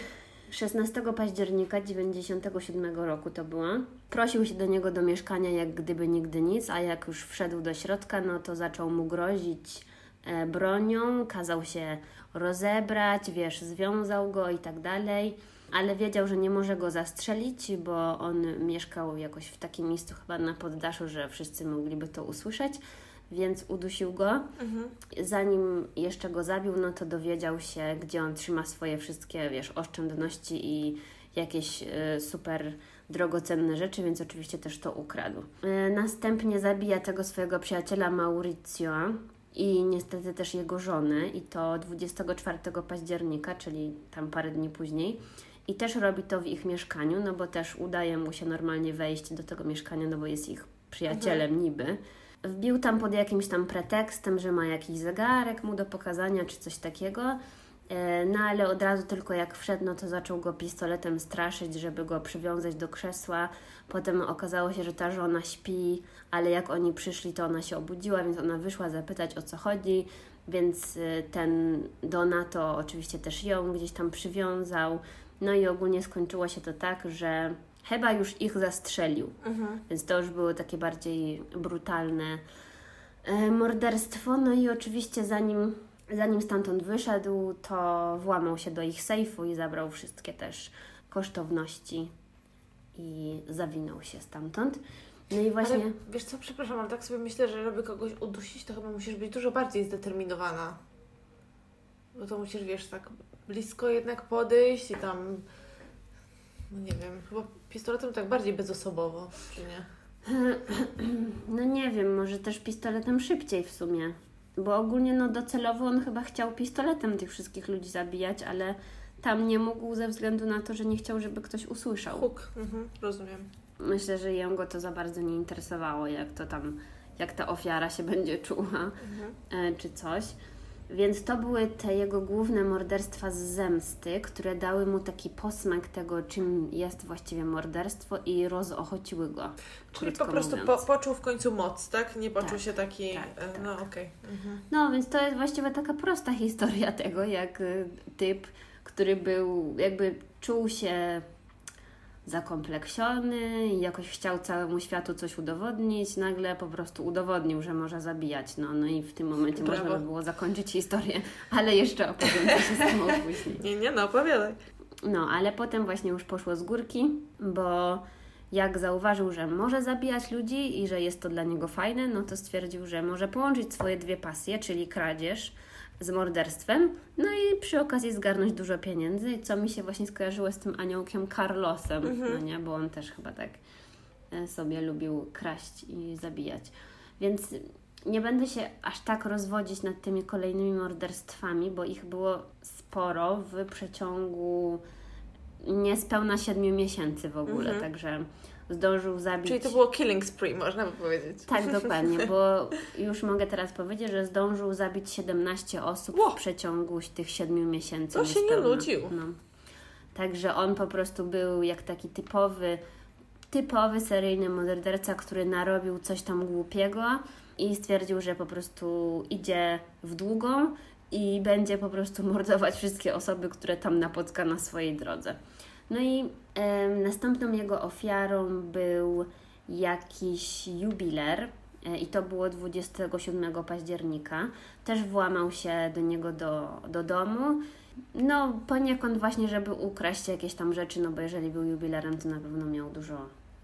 16 października 97 roku to było. Prosił się do niego do mieszkania jak gdyby nigdy nic, a jak już wszedł do środka, no to zaczął mu grozić e, bronią, kazał się rozebrać, wiesz, związał go i tak dalej, ale wiedział, że nie może go zastrzelić, bo on mieszkał jakoś w takim miejscu chyba na poddaszu, że wszyscy mogliby to usłyszeć, więc udusił go mhm. zanim jeszcze go zabił, no to dowiedział się, gdzie on trzyma swoje wszystkie, wiesz, oszczędności i jakieś y, super drogocenne rzeczy, więc oczywiście też to ukradł. Y, następnie zabija tego swojego przyjaciela Mauricio i niestety też jego żonę i to 24 października, czyli tam parę dni później. I też robi to w ich mieszkaniu, no bo też udaje mu się normalnie wejść do tego mieszkania, no bo jest ich przyjacielem niby. Wbił tam pod jakimś tam pretekstem, że ma jakiś zegarek mu do pokazania czy coś takiego. E, No ale od razu tylko jak wszedł, no to zaczął go pistoletem straszyć, żeby go przywiązać do krzesła. Potem okazało się, że ta żona śpi, ale jak oni przyszli, to ona się obudziła, więc ona wyszła zapytać o co chodzi. Więc e, ten Donato oczywiście też ją gdzieś tam przywiązał. No i ogólnie skończyło się to tak, że chyba już ich zastrzelił. Mhm. Więc to już było takie bardziej brutalne e, morderstwo. No i oczywiście zanim, zanim stamtąd wyszedł, to włamał się do ich sejfu i zabrał wszystkie też kosztowności i zawinął się stamtąd. No i właśnie... Ale wiesz co, przepraszam, ale tak sobie myślę, że żeby kogoś udusić, to chyba musisz być dużo bardziej zdeterminowana. Bo to musisz, wiesz, tak blisko jednak podejść i tam... No nie wiem, chyba pistoletem tak bardziej bezosobowo, czy nie? (clears throat) No nie wiem, może też pistoletem szybciej w sumie. Bo ogólnie no docelowo on chyba chciał pistoletem tych wszystkich ludzi zabijać, ale tam nie mógł ze względu na to, że nie chciał, żeby ktoś usłyszał. Huk, mhm, rozumiem. Myślę, że ją go to za bardzo nie interesowało, jak to tam, jak ta ofiara się będzie czuła, Mhm. e, czy coś. Więc to były te jego główne morderstwa z zemsty, które dały mu taki posmak tego, czym jest właściwie morderstwo i rozochociły go. Czyli po prostu po, poczuł w końcu moc, tak? Nie poczuł Tak, się taki... tak, e, tak. No okej. Mhm. No, więc to jest właściwie taka prosta (laughs) historia tego, jak y, typ, który był, jakby czuł się zakompleksiony i jakoś chciał całemu światu coś udowodnić, nagle po prostu udowodnił, że może zabijać. No, no i w tym momencie Brawo. można by było zakończyć historię, (laughs) ale jeszcze opowiem, co się stało później. Nie, nie, no opowiadaj. No, ale potem właśnie już poszło z górki, bo jak zauważył, że może zabijać ludzi i że jest to dla niego fajne, no to stwierdził, że może połączyć swoje dwie pasje, czyli kradzież z morderstwem, no i przy okazji zgarnąć dużo pieniędzy, co mi się właśnie skojarzyło z tym aniołkiem Carlosem, no nie, bo on też chyba tak e, sobie lubił kraść i zabijać. Więc nie będę się aż tak rozwodzić nad tymi kolejnymi morderstwami, bo ich było sporo w przeciągu niespełna siedmiu miesięcy w ogóle, Mhm. także zdążył zabić... Czyli to było killing spree, można by powiedzieć. Tak, (laughs) dokładnie, bo już mogę teraz powiedzieć, że zdążył zabić 17 osób Ło! w przeciągu tych 7 miesięcy. To się nie nudził. No. Także on po prostu był jak taki typowy typowy seryjny morderca, który narobił coś tam głupiego i stwierdził, że po prostu idzie w długą i będzie po prostu mordować wszystkie osoby, które tam napotka na swojej drodze. No i następną jego ofiarą był jakiś jubiler, e, i to było 27 października. Też włamał się do niego do, do domu. No, poniekąd właśnie, żeby ukraść jakieś tam rzeczy, no bo jeżeli był jubilerem, to na pewno miał dużo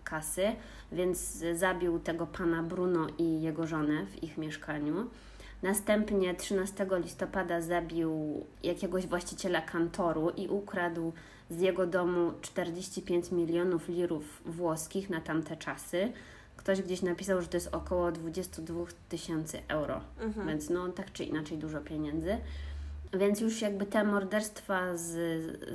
kasy, więc zabił tego pana Bruno i jego żonę w ich mieszkaniu. Następnie 13 listopada zabił jakiegoś właściciela kantoru i ukradł z jego domu 45 milionów lirów włoskich na tamte czasy. Ktoś gdzieś napisał, że to jest około 22 tysięcy euro, mhm. więc no tak czy inaczej dużo pieniędzy. Więc już jakby te morderstwa z,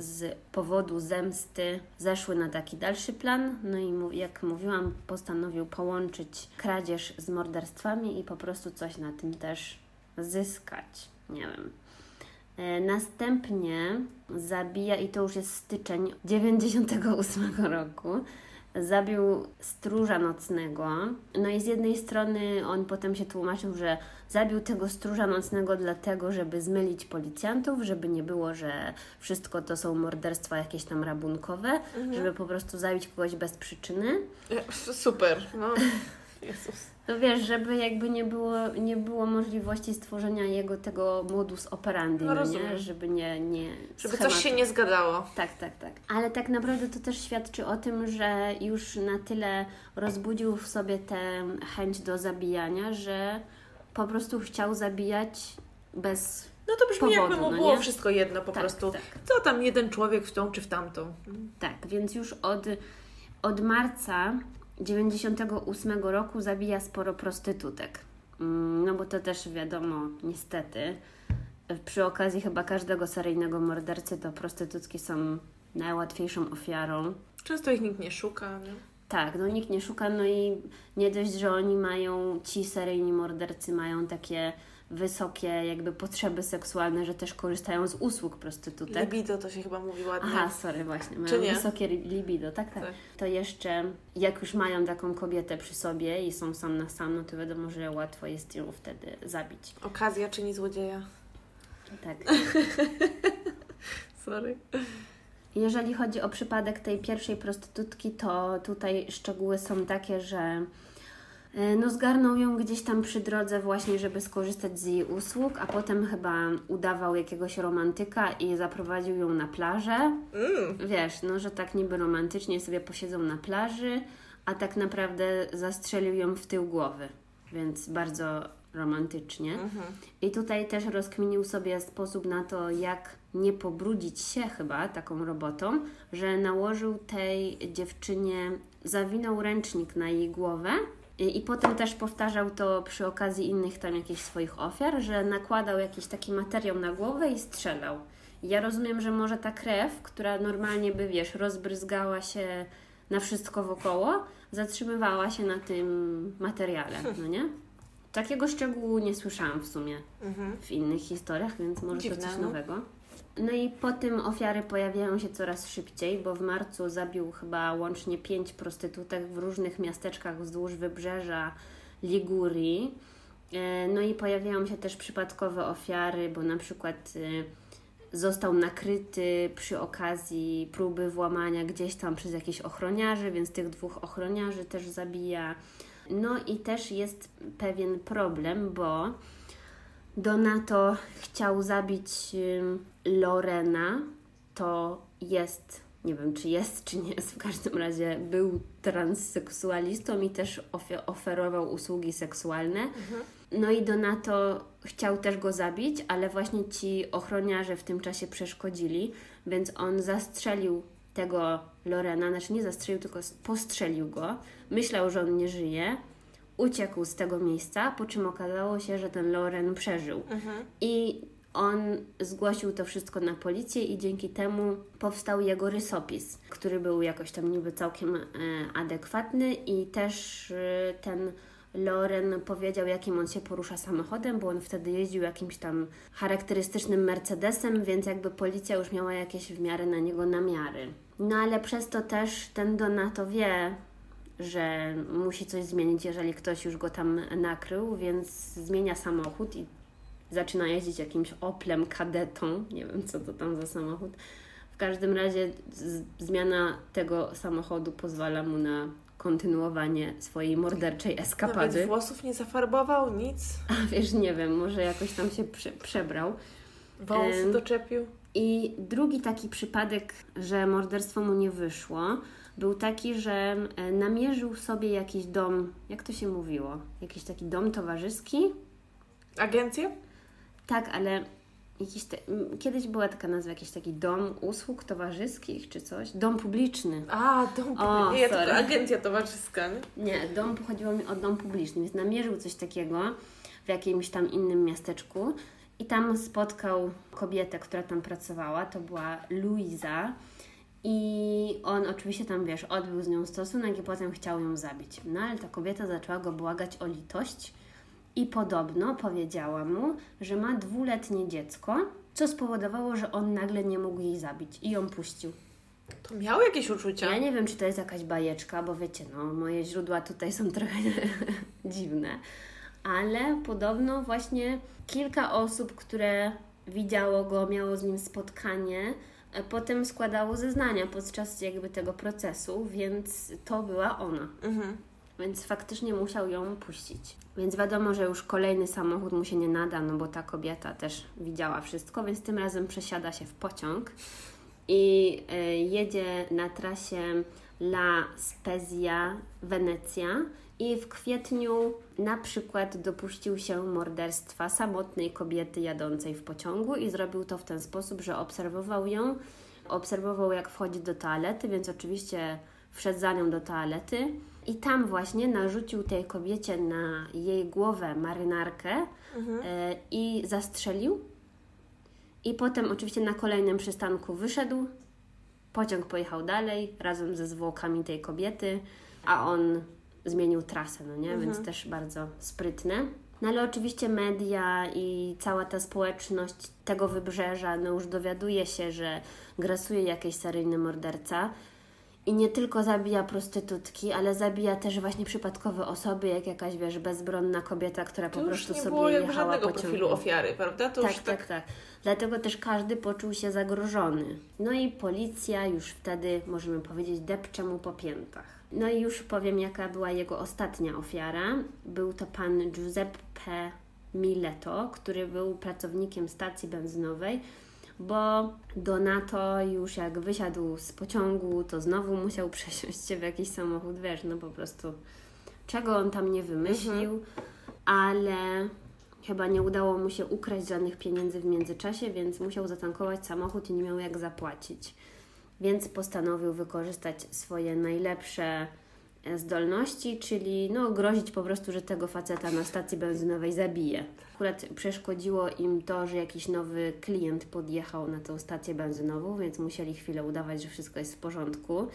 z powodu zemsty zeszły na taki dalszy plan. No i jak mówiłam, postanowił połączyć kradzież z morderstwami i po prostu coś na tym też zyskać. Nie wiem. E, następnie zabija, i to już jest styczeń 98 roku, zabił stróża nocnego. No i z jednej strony on potem się tłumaczył, że zabił tego stróża nocnego dlatego, żeby zmylić policjantów, żeby nie było, że wszystko to są morderstwa jakieś tam rabunkowe, mhm. żeby po prostu zabić kogoś bez przyczyny. Super, no. (laughs) Jezus. No wiesz, żeby jakby nie było, nie było możliwości stworzenia jego tego modus operandi, no, nie? żeby nie... nie żeby schematu. coś się nie zgadzało. Tak, tak, tak. Ale tak naprawdę to też świadczy o tym, że już na tyle rozbudził w sobie tę chęć do zabijania, że po prostu chciał zabijać bez no to brzmi powodu, jakby mu no było wszystko jedno po tak, prostu. Tak. Co tam jeden człowiek w tą czy w tamtą. Tak, więc już od, od marca 98 roku zabija sporo prostytutek. Mm, no bo to też wiadomo, niestety. Przy okazji chyba każdego seryjnego mordercy to prostytutki są najłatwiejszą ofiarą. Często ich nikt nie szuka. Nie? Tak, no nikt nie szuka, no i nie dość, że oni mają, ci seryjni mordercy mają takie wysokie jakby potrzeby seksualne, że też korzystają z usług prostytutek. Libido to się chyba mówi ładnie. Aha, sorry, właśnie. Mają wysokie libido, tak, tak, tak, To jeszcze, jak już mają taką kobietę przy sobie i są sam na sam, no to wiadomo, że łatwo jest ją wtedy zabić. Okazja czyni złodzieja. Tak. (laughs) sorry. Jeżeli chodzi o przypadek tej pierwszej prostytutki, to tutaj szczegóły są takie, że no zgarnął ją gdzieś tam przy drodze właśnie, żeby skorzystać z jej usług, a potem chyba udawał jakiegoś romantyka i zaprowadził ją na plażę. Mm. Wiesz, no że tak niby romantycznie sobie posiedzą na plaży, a tak naprawdę zastrzelił ją w tył głowy, więc bardzo romantycznie. Mhm. I tutaj też rozkminił sobie sposób na to, jak nie pobrudzić się chyba taką robotą, że nałożył tej dziewczynie, zawinął ręcznik na jej głowę i potem też powtarzał to przy okazji innych tam jakichś swoich ofiar, że nakładał jakiś taki materiał na głowę i strzelał. Ja rozumiem, że może ta krew, która normalnie by, wiesz, rozbryzgała się na wszystko wokoło, zatrzymywała się na tym materiale, no nie? Takiego szczegółu nie słyszałam w sumie mhm. w innych historiach, więc może Dziwne, to coś no. nowego. No i po tym ofiary pojawiają się coraz szybciej, bo w marcu zabił chyba łącznie pięć prostytutek w różnych miasteczkach wzdłuż wybrzeża Ligurii. E, no i pojawiają się też przypadkowe ofiary, bo na przykład e, został nakryty przy okazji próby włamania gdzieś tam przez jakichś ochroniarzy, więc tych dwóch ochroniarzy też zabija. No i też jest pewien problem, bo Donato chciał zabić Lorena. To jest, nie wiem czy jest, czy nie jest, w każdym razie był transseksualistą i też oferował usługi seksualne. Mhm. No i Donato chciał też go zabić, ale właśnie ci ochroniarze w tym czasie przeszkodzili, więc on zastrzelił tego Lorena, znaczy nie zastrzelił, tylko postrzelił go. Myślał, że on nie żyje uciekł z tego miejsca, po czym okazało się, że ten Loren przeżył. Mhm. I on zgłosił to wszystko na policję i dzięki temu powstał jego rysopis, który był jakoś tam niby całkiem e, adekwatny i też e, ten Loren powiedział, jakim on się porusza samochodem, bo on wtedy jeździł jakimś tam charakterystycznym Mercedesem, więc jakby policja już miała jakieś w miarę na niego namiary. No ale przez to też ten Donato wie, że musi coś zmienić, jeżeli ktoś już go tam nakrył, więc zmienia samochód i zaczyna jeździć jakimś Oplem kadetą. Nie wiem, co to tam za samochód. W każdym razie zmiana tego samochodu pozwala mu na kontynuowanie swojej morderczej Nawet eskapady. włosów nie zafarbował, nic. A wiesz, nie wiem, może jakoś tam się prze, przebrał. Wąsy Em, doczepił. I drugi taki przypadek, że morderstwo mu nie wyszło, był taki, że e, namierzył sobie jakiś dom, jak to się mówiło? Jakiś taki dom towarzyski? Agencję? Tak, ale jakiś te, kiedyś była taka nazwa, jakiś taki dom usług towarzyskich czy coś? Dom publiczny. A, dom Nie, ja sorry. tylko agencja towarzyska, nie? Nie, dom chodziło mi o dom publiczny, więc namierzył coś takiego w jakimś tam innym miasteczku i tam spotkał kobietę, która tam pracowała, to była Luiza. I on oczywiście tam, wiesz, odbył z nią stosunek i potem chciał ją zabić. No ale ta kobieta zaczęła go błagać o litość i podobno powiedziała mu, że ma dwuletnie dziecko, co spowodowało, że on nagle nie mógł jej zabić i ją puścił. To miał jakieś uczucia. Ja nie wiem, czy to jest jakaś bajeczka, bo wiecie, no, moje źródła tutaj są (laughs) trochę dziwne, ale podobno właśnie kilka osób, które widziało go, miało z nim spotkanie, e, potem składało zeznania podczas jakby tego procesu, więc to była ona. Mhm. Więc faktycznie musiał ją puścić. Więc wiadomo, że już kolejny samochód mu się nie nada, no bo ta kobieta też widziała wszystko, więc tym razem przesiada się w pociąg i y, jedzie na trasie La Spezia, Wenecja. I w kwietniu na przykład dopuścił się morderstwa samotnej kobiety jadącej w pociągu i zrobił to w ten sposób, że obserwował ją, obserwował jak wchodzi do toalety, więc oczywiście wszedł za nią do toalety i tam właśnie narzucił tej kobiecie na jej głowę marynarkę e, i zastrzelił. I potem oczywiście na kolejnym przystanku wyszedł, pociąg pojechał dalej razem ze zwłokami tej kobiety, a on zmienił trasę, no nie? Więc też bardzo sprytne. No ale oczywiście media i cała ta społeczność tego wybrzeża no już dowiaduje się, że grasuje jakiś seryjny morderca i nie tylko zabija prostytutki, ale zabija też właśnie przypadkowe osoby, jak jakaś, wiesz, bezbronna kobieta, która po To już prostu nie sobie było jakby jechała żadnego pociągiem. profilu ofiary, prawda? To Tak, już tak, tak, Dlatego też każdy poczuł się zagrożony. No i policja już wtedy, możemy powiedzieć, depcze mu po piętach. No i już powiem, jaka była jego ostatnia ofiara. Był to pan Giuseppe Mileto, który był pracownikiem stacji benzynowej, bo Donato już jak wysiadł z pociągu, to znowu musiał (laughs) przesiąść się w jakiś samochód, wiesz, no po prostu czego on tam nie wymyślił, ale chyba nie udało mu się ukraść żadnych pieniędzy w międzyczasie, więc musiał zatankować samochód i nie miał jak zapłacić. Więc postanowił wykorzystać swoje najlepsze e, zdolności, czyli no, grozić po prostu, że tego faceta na stacji benzynowej zabije. Akurat przeszkodziło im to, że jakiś nowy klient podjechał na tą stację benzynową, więc musieli chwilę udawać, że wszystko jest w porządku,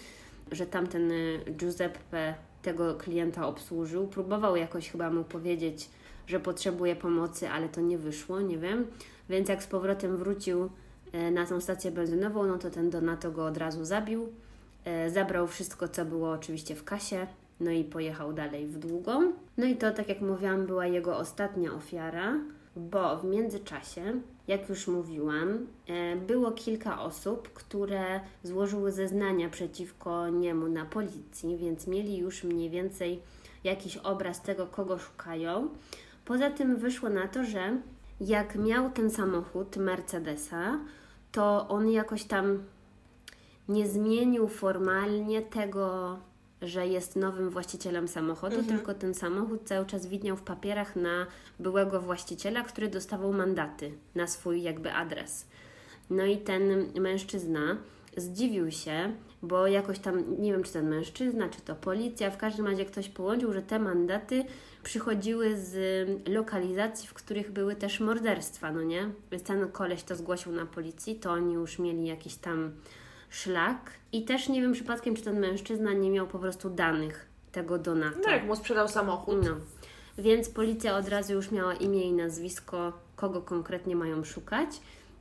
że tamten y, Giuseppe tego klienta obsłużył. Próbował jakoś chyba mu powiedzieć, że potrzebuje pomocy, ale to nie wyszło, nie wiem. Więc jak z powrotem wrócił e, na tą stację benzynową, no to ten Donato go od razu zabił. E, Zabrał wszystko, co było oczywiście w kasie, no i pojechał dalej w długą. No i to, tak jak mówiłam, była jego ostatnia ofiara, bo w międzyczasie, jak już mówiłam, e, było kilka osób, które złożyły zeznania przeciwko niemu na policji, więc mieli już mniej więcej jakiś obraz tego, kogo szukają. Poza tym wyszło na to, że jak miał ten samochód Mercedesa, to on jakoś tam nie zmienił formalnie tego, że jest nowym właścicielem samochodu, tylko ten samochód cały czas widniał w papierach na byłego właściciela, który dostawał mandaty na swój jakby adres. No i ten mężczyzna zdziwił się, bo jakoś tam, nie wiem czy ten mężczyzna, czy to policja, w każdym razie ktoś połączył, że te mandaty przychodziły z lokalizacji, w których były też morderstwa, no nie? Więc ten koleś to zgłosił na policji, to oni już mieli jakiś tam szlak i też nie wiem przypadkiem, czy ten mężczyzna nie miał po prostu danych tego Donata. No jak mu sprzedał samochód. No. Więc policja od razu już miała imię i nazwisko, kogo konkretnie mają szukać.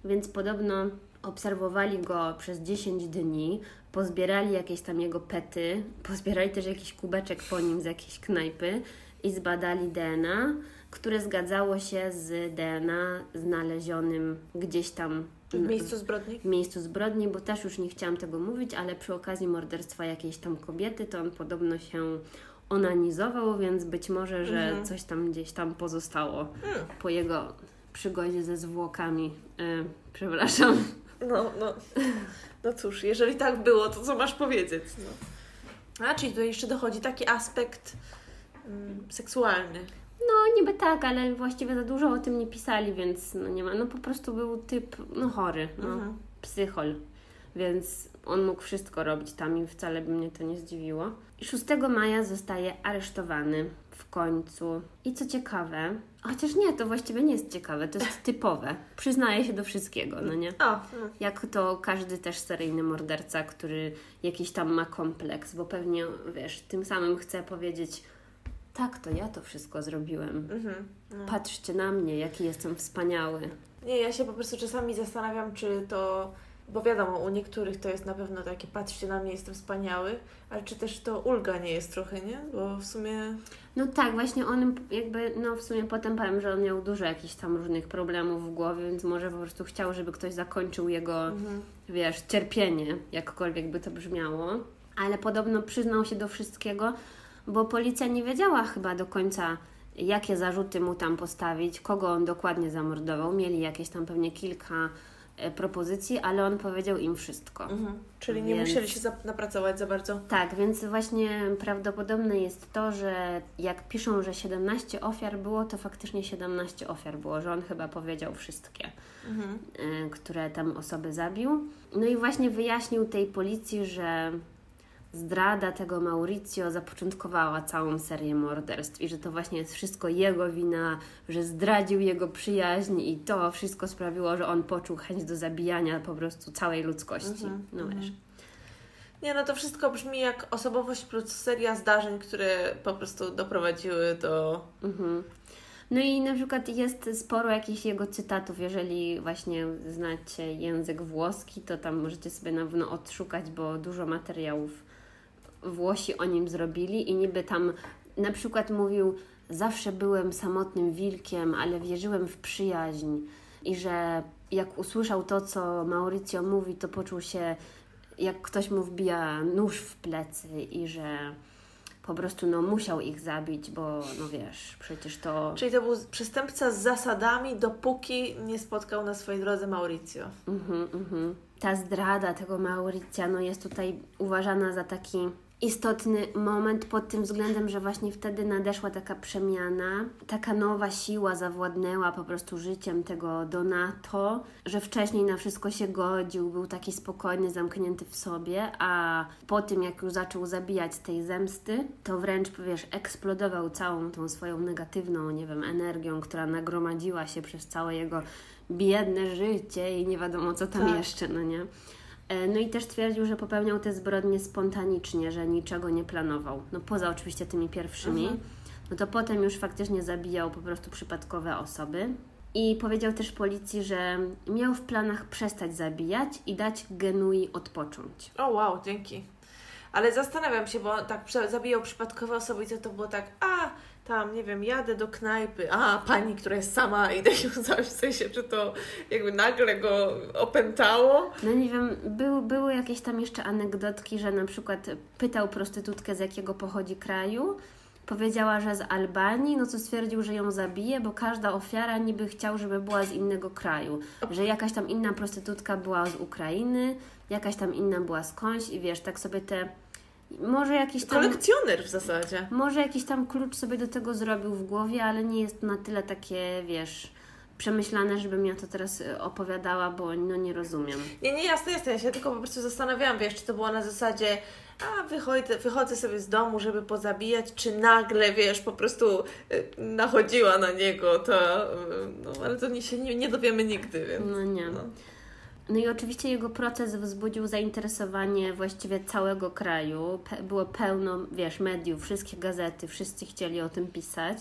więc podobno obserwowali go przez 10 dni, pozbierali jakieś tam jego pety, (laughs) pozbierali też jakiś kubeczek po nim z jakiejś knajpy i zbadali DNA, które zgadzało się z DNA znalezionym gdzieś tam w miejscu zbrodni? W miejscu zbrodni, bo też już nie chciałam tego mówić, ale przy okazji morderstwa jakiejś tam kobiety, to on podobno się onanizował, więc być może, że mhm. coś tam gdzieś tam pozostało hmm. po jego przygodzie ze zwłokami. Yy, przepraszam. No, no. No cóż, jeżeli tak było, to co masz powiedzieć? No. A, czyli tutaj jeszcze dochodzi taki aspekt mm, seksualny. No, niby tak, ale właściwie za dużo o tym nie pisali, więc no nie ma. No po prostu był typ, no chory, no, mhm. psychol. Więc on mógł wszystko robić tam i wcale by mnie to nie zdziwiło. 6 maja zostaje aresztowany w końcu. I co ciekawe, chociaż nie, to właściwie nie jest ciekawe, to jest typowe. Przyznaje się do wszystkiego, no nie? O, Jak to każdy też seryjny morderca, który jakiś tam ma kompleks, bo pewnie, wiesz, tym samym chce powiedzieć tak, to ja to wszystko zrobiłem. Mhm, no. Patrzcie na mnie, jaki jestem wspaniały. Nie, ja się po prostu czasami zastanawiam, czy to bo wiadomo, u niektórych to jest na pewno takie, patrzcie na mnie, jestem wspaniały, ale czy też to ulga nie jest trochę, nie? Bo w sumie... No tak, właśnie on jakby, no w sumie potem powiem, że on miał dużo jakichś tam różnych problemów w głowie, więc może po prostu chciał, żeby ktoś zakończył jego, mhm. wiesz, cierpienie, jakkolwiek by to brzmiało. Ale podobno przyznał się do wszystkiego, bo policja nie wiedziała chyba do końca, jakie zarzuty mu tam postawić, kogo on dokładnie zamordował. Mieli jakieś tam pewnie kilka E, propozycji, ale on powiedział im wszystko. Mhm. Czyli nie więc... musieli się napracować za bardzo. Tak, więc właśnie prawdopodobne jest to, że jak piszą, że 17 ofiar było, to faktycznie 17 ofiar było, że on chyba powiedział wszystkie, mhm. E, które tam osoby zabił. No i właśnie wyjaśnił tej policji, że zdrada tego Mauricio zapoczątkowała całą serię morderstw i że to właśnie jest wszystko jego wina, że zdradził jego przyjaźń i to wszystko sprawiło, że on poczuł chęć do zabijania po prostu całej ludzkości. -hmm, no wiesz. Nie, no to wszystko brzmi jak osobowość plus seria zdarzeń, które po prostu doprowadziły do... Mhm. No i na przykład jest sporo jakichś jego cytatów, jeżeli właśnie znacie język włoski, to tam możecie sobie na pewno odszukać, bo dużo materiałów Włosi o nim zrobili i niby tam na przykład mówił zawsze byłem samotnym wilkiem, ale wierzyłem w przyjaźń i że jak usłyszał to, co Mauricio mówi, to poczuł się jak ktoś mu wbija nóż w plecy i że po prostu no, musiał ich zabić, bo no wiesz, przecież to... Czyli to był przestępca z zasadami, dopóki nie spotkał na swojej drodze Mauricio. Mhm, mhm. Ta zdrada tego Mauricia no, jest tutaj uważana za taki istotny moment pod tym względem, że właśnie wtedy nadeszła taka przemiana, taka nowa siła zawładnęła po prostu życiem tego Donato, że wcześniej na wszystko się godził, był taki spokojny, zamknięty w sobie, a po tym jak już zaczął zabijać tej zemsty, to wręcz, wiesz, eksplodował całą tą swoją negatywną, nie wiem, energią, która nagromadziła się przez całe jego biedne życie i nie wiadomo co tam tak. jeszcze, no nie? E, no i też twierdził, że popełniał te zbrodnie spontanicznie, że niczego nie planował. No poza oczywiście tymi pierwszymi. Mhm. No to potem już faktycznie zabijał po prostu przypadkowe osoby. I powiedział też policji, że miał w planach przestać zabijać i dać Genui odpocząć. O wow, dzięki. Ale zastanawiam się, bo tak zabijał przypadkowe osoby i to, to było tak, a tam, nie wiem, jadę do knajpy, a pani, która jest sama, (laughs) idę ją zabić, w sensie, czy to jakby nagle go opętało? No nie wiem, był, były jakieś tam jeszcze anegdotki, że na przykład pytał prostytutkę z jakiego pochodzi kraju, powiedziała, że z Albanii, no co stwierdził, że ją zabije, bo każda ofiara niby chciał, żeby była z innego kraju, że jakaś tam inna prostytutka była z Ukrainy, jakaś tam inna była skądś i wiesz, tak sobie te może jakiś tam, Kolekcjoner w zasadzie. Może jakiś tam klucz sobie do tego zrobił w głowie, ale nie jest na tyle takie, wiesz, przemyślane, żebym ja to teraz y, opowiadała, bo no nie rozumiem. Nie, nie, jasne, jasne. Ja się tylko po prostu zastanawiałam, wiesz, czy to było na zasadzie a wychodzę, wychodzę sobie z domu, żeby pozabijać, czy nagle, wiesz, po prostu y, nachodziła na niego to, y, no ale to nie, się nie, nie dowiemy nigdy, więc... No nie. No. No i oczywiście jego proces wzbudził zainteresowanie właściwie całego kraju. Pe było pełno, wiesz, mediów, wszystkie gazety, wszyscy chcieli o tym pisać.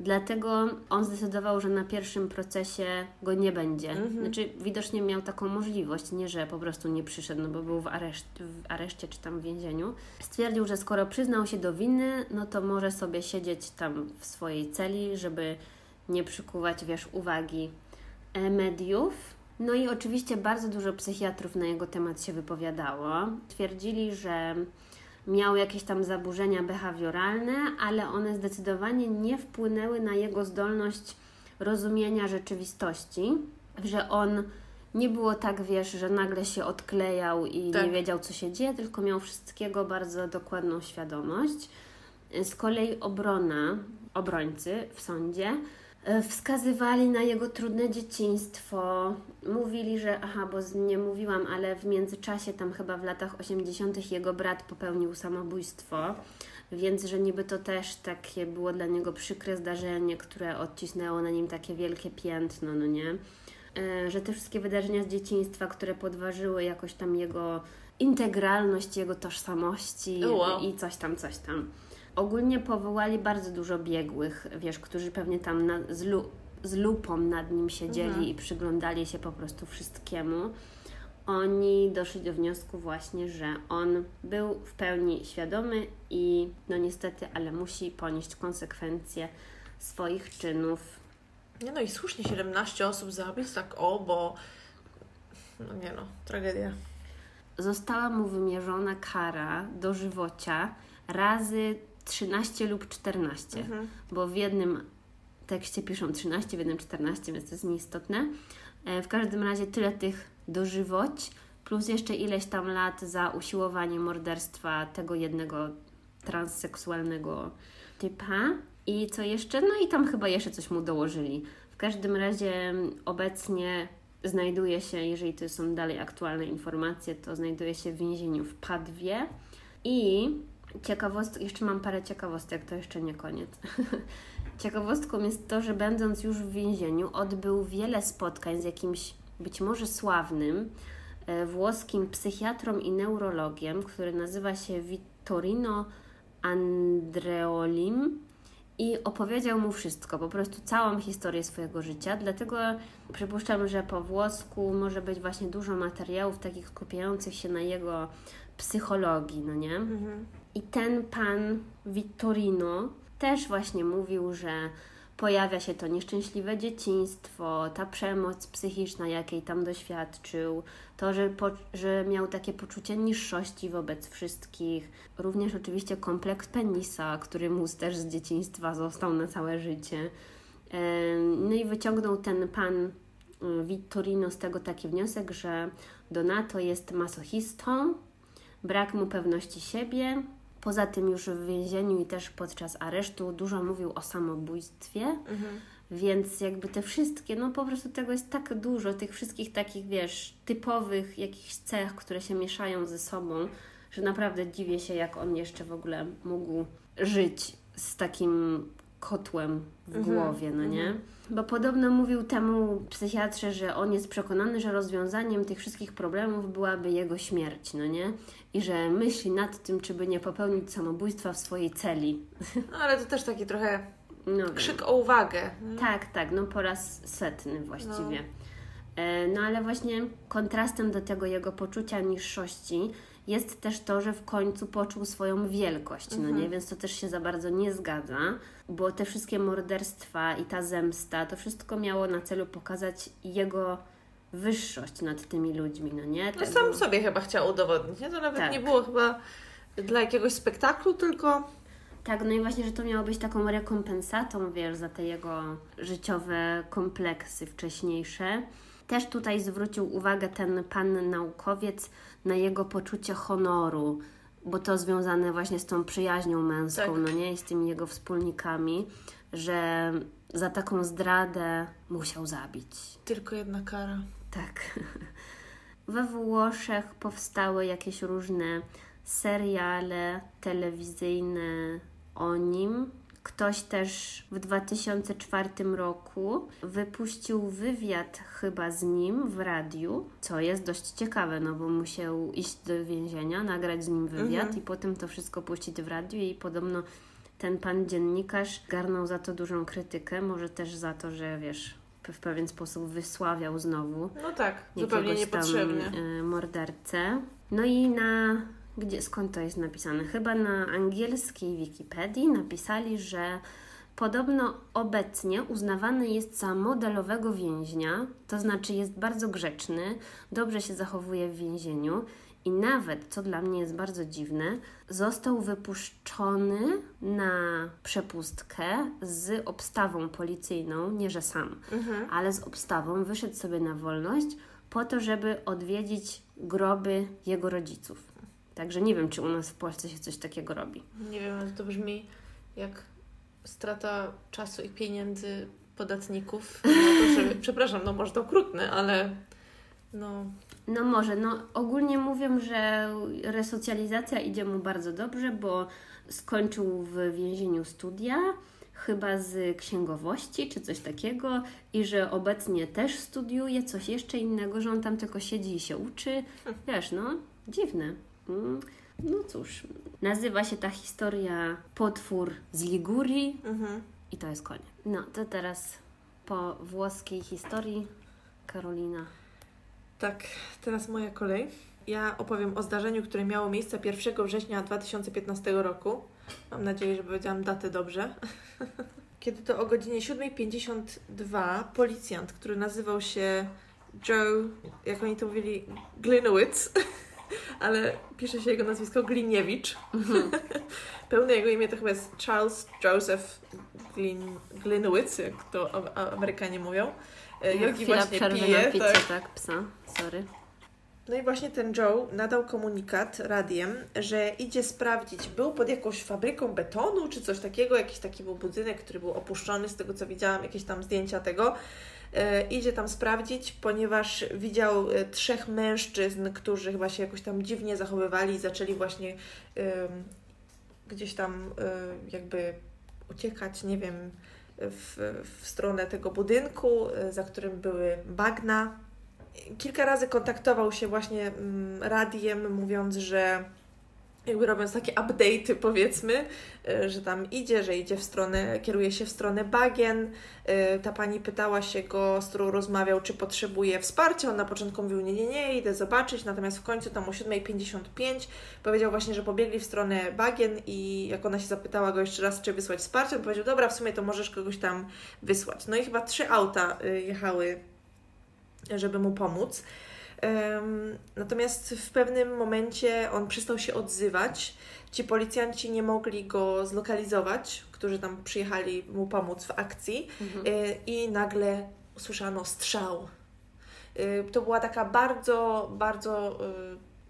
Dlatego on zdecydował, że na pierwszym procesie go nie będzie. Mhm. Znaczy, widocznie miał taką możliwość, nie że po prostu nie przyszedł, no bo był w, areszt, w areszcie czy tam w więzieniu. Stwierdził, że skoro przyznał się do winy, no to może sobie siedzieć tam w swojej celi, żeby nie przykuwać, wiesz, uwagi e, mediów. No i oczywiście bardzo dużo psychiatrów na jego temat się wypowiadało. Twierdzili, że miał jakieś tam zaburzenia behawioralne, ale one zdecydowanie nie wpłynęły na jego zdolność rozumienia rzeczywistości, że on nie było tak, wiesz, że nagle się odklejał i Tak. nie wiedział, co się dzieje, tylko miał wszystkiego bardzo dokładną świadomość. Z kolei obrona, obrońcy w sądzie wskazywali na jego trudne dzieciństwo. Mówili, że, aha, bo nie mówiłam, ale w międzyczasie, tam chyba w latach 80., jego brat popełnił samobójstwo, więc że niby to też takie było dla niego przykre zdarzenie, które odcisnęło na nim takie wielkie piętno, no nie? E, Że te wszystkie wydarzenia z dzieciństwa, które podważyły jakoś tam jego integralność, jego tożsamości wow. i coś tam, coś tam. Ogólnie powołali bardzo dużo biegłych, wiesz, którzy pewnie tam na, z, lu, z lupą nad nim siedzieli Mhm. i przyglądali się po prostu wszystkiemu. Oni doszli do wniosku właśnie, że on był w pełni świadomy i no niestety, ale musi ponieść konsekwencje swoich czynów. Nie no i słusznie 17 osób zabić, tak o, bo... No nie no, tragedia. Została mu wymierzona kara dożywocia razy 13 lub 14. Mhm. bo w jednym tekście piszą 13, w jednym 14, więc to jest nieistotne. E, W każdym razie tyle tych dożywoć, plus jeszcze ileś tam lat za usiłowanie morderstwa tego jednego transseksualnego typa. I co jeszcze? No i tam chyba jeszcze coś mu dołożyli. W każdym razie mm, obecnie znajduje się, jeżeli to są dalej aktualne informacje, to znajduje się w więzieniu w Padwie i ciekawostek, jeszcze mam parę ciekawostek, to jeszcze nie koniec. (laughs) Ciekawostką jest to, że będąc już w więzieniu, odbył wiele spotkań z jakimś być może sławnym e, włoskim psychiatrą i neurologiem, który nazywa się Vittorino Andreolim i opowiedział mu wszystko, po prostu całą historię swojego życia. Dlatego przypuszczam, że po włosku może być właśnie dużo materiałów takich skupiających się na jego psychologii, no nie? Mhm. I ten pan Vittorino też właśnie mówił, że pojawia się to nieszczęśliwe dzieciństwo, ta przemoc psychiczna, jakiej tam doświadczył, to, że, po, że miał takie poczucie niższości wobec wszystkich, również oczywiście kompleks penisa, który mu też z dzieciństwa został na całe życie. No i wyciągnął ten pan y, Vittorino z tego taki wniosek, że Donato jest masochistą, brak mu pewności siebie. Poza tym już w więzieniu i też podczas aresztu dużo mówił o samobójstwie, Mhm. więc jakby te wszystkie, no po prostu tego jest tak dużo, tych wszystkich takich, wiesz, typowych jakichś cech, które się mieszają ze sobą, że naprawdę dziwię się, jak on jeszcze w ogóle mógł żyć z takim kotłem w Mhm, głowie, no nie? mhm. Bo podobno mówił temu psychiatrze, że on jest przekonany, że rozwiązaniem tych wszystkich problemów byłaby jego śmierć, no nie? I że myśli nad tym, czy by nie popełnić samobójstwa w swojej celi. No ale to też taki trochę No, wiem. krzyk o uwagę. Tak, tak, no po raz setny właściwie. E, No ale właśnie kontrastem do tego jego poczucia niższości jest też to, że w końcu poczuł swoją wielkość, no Mhm. nie? Więc to też się za bardzo nie zgadza, bo te wszystkie morderstwa i ta zemsta, to wszystko miało na celu pokazać jego wyższość nad tymi ludźmi, no nie? No Tak sam sobie chyba chciał udowodnić, nie? To nawet Tak. nie było chyba dla jakiegoś spektaklu, tylko... Tak, no i właśnie, że to miało być taką rekompensatą, wiesz, za te jego życiowe kompleksy wcześniejsze. Też tutaj zwrócił uwagę ten pan naukowiec na jego poczucie honoru, bo to związane właśnie z tą przyjaźnią męską, Tak. no nie, i z tymi jego wspólnikami, że za taką zdradę musiał zabić. Tylko jedna kara. Tak. (laughs) We Włoszech powstały jakieś różne seriale telewizyjne o nim. Ktoś też w 2004 roku wypuścił wywiad chyba z nim w radiu, co jest dość ciekawe, no bo musiał iść do więzienia, nagrać z nim wywiad Mhm. i potem to wszystko puścić w radiu i podobno ten pan dziennikarz garnął za to dużą krytykę, może też za to, że wiesz, w pewien sposób wysławiał znowu no tak, zupełnie niepotrzebnie. Tam, y, mordercę. No i na gdzie skąd to jest napisane? Chyba na angielskiej Wikipedii napisali, że Podobno obecnie uznawany jest za modelowego więźnia, to znaczy jest bardzo grzeczny, dobrze się zachowuje w więzieniu i nawet, co dla mnie jest bardzo dziwne, został wypuszczony na przepustkę z obstawą policyjną, nie że sam, mhm. ale z obstawą wyszedł sobie na wolność po to, żeby odwiedzić groby jego rodziców. Także nie wiem, czy u nas w Polsce się coś takiego robi. Nie wiem, ale to brzmi jak strata czasu i pieniędzy podatników. To, (laughs) przepraszam, no może to okrutne, ale no. No może, no ogólnie mówią, że resocjalizacja idzie mu bardzo dobrze, bo skończył w więzieniu studia, chyba z księgowości czy coś takiego i że obecnie też studiuje coś jeszcze innego, że on tam tylko siedzi i się uczy. Wiesz, no, dziwne. Mm. No cóż, nazywa się ta historia Potwór z Ligurii mhm. i to jest koniec. No, to teraz po włoskiej historii Karolina. Tak, teraz moja kolej. Ja opowiem o zdarzeniu, które miało miejsce 1 września 2015 roku. Mam nadzieję, że powiedziałam datę dobrze. (laughs) Kiedy to o godzinie 7.52 policjant, który nazywał się Joe, jak oni to mówili, Glinowitz, ale pisze się jego nazwisko Gliniewicz. Mhm. (laughs) Pełne jego imię to chyba jest Charles Joseph Glin, Glinowitz, jak to Amerykanie mówią. E, Jogi właśnie pije. Picie, tak. tak, psa, sorry. No i właśnie ten Joe nadał komunikat radiem, że idzie sprawdzić, był pod jakąś fabryką betonu czy coś takiego, jakiś taki był budynek, który był opuszczony, z tego co widziałam, jakieś tam zdjęcia tego. E, idzie tam sprawdzić, ponieważ widział e, trzech mężczyzn, którzy chyba się jakoś tam dziwnie zachowywali i zaczęli właśnie gdzieś tam e, jakby uciekać, nie wiem, w, w stronę tego budynku, za którym były bagna. Kilka razy kontaktował się właśnie mm, radiem, mówiąc, że jakby robiąc takie update'y powiedzmy, e, że tam idzie, że idzie w stronę, kieruje się w stronę bagien. E, ta pani pytała się go, z którą rozmawiał, czy potrzebuje wsparcia. On na początku mówił, nie, nie, nie, idę zobaczyć, natomiast w końcu tam o 7.55 powiedział właśnie, że pobiegli w stronę bagien i jak ona się zapytała go jeszcze raz, czy wysłać wsparcie, on powiedział, dobra, w sumie to możesz kogoś tam wysłać. No i chyba trzy auta e, jechały, żeby mu pomóc. Natomiast w pewnym momencie on przestał się odzywać. Ci policjanci nie mogli go zlokalizować, którzy tam przyjechali mu pomóc w akcji, mhm. E, i nagle usłyszano strzał. E, to była taka bardzo, bardzo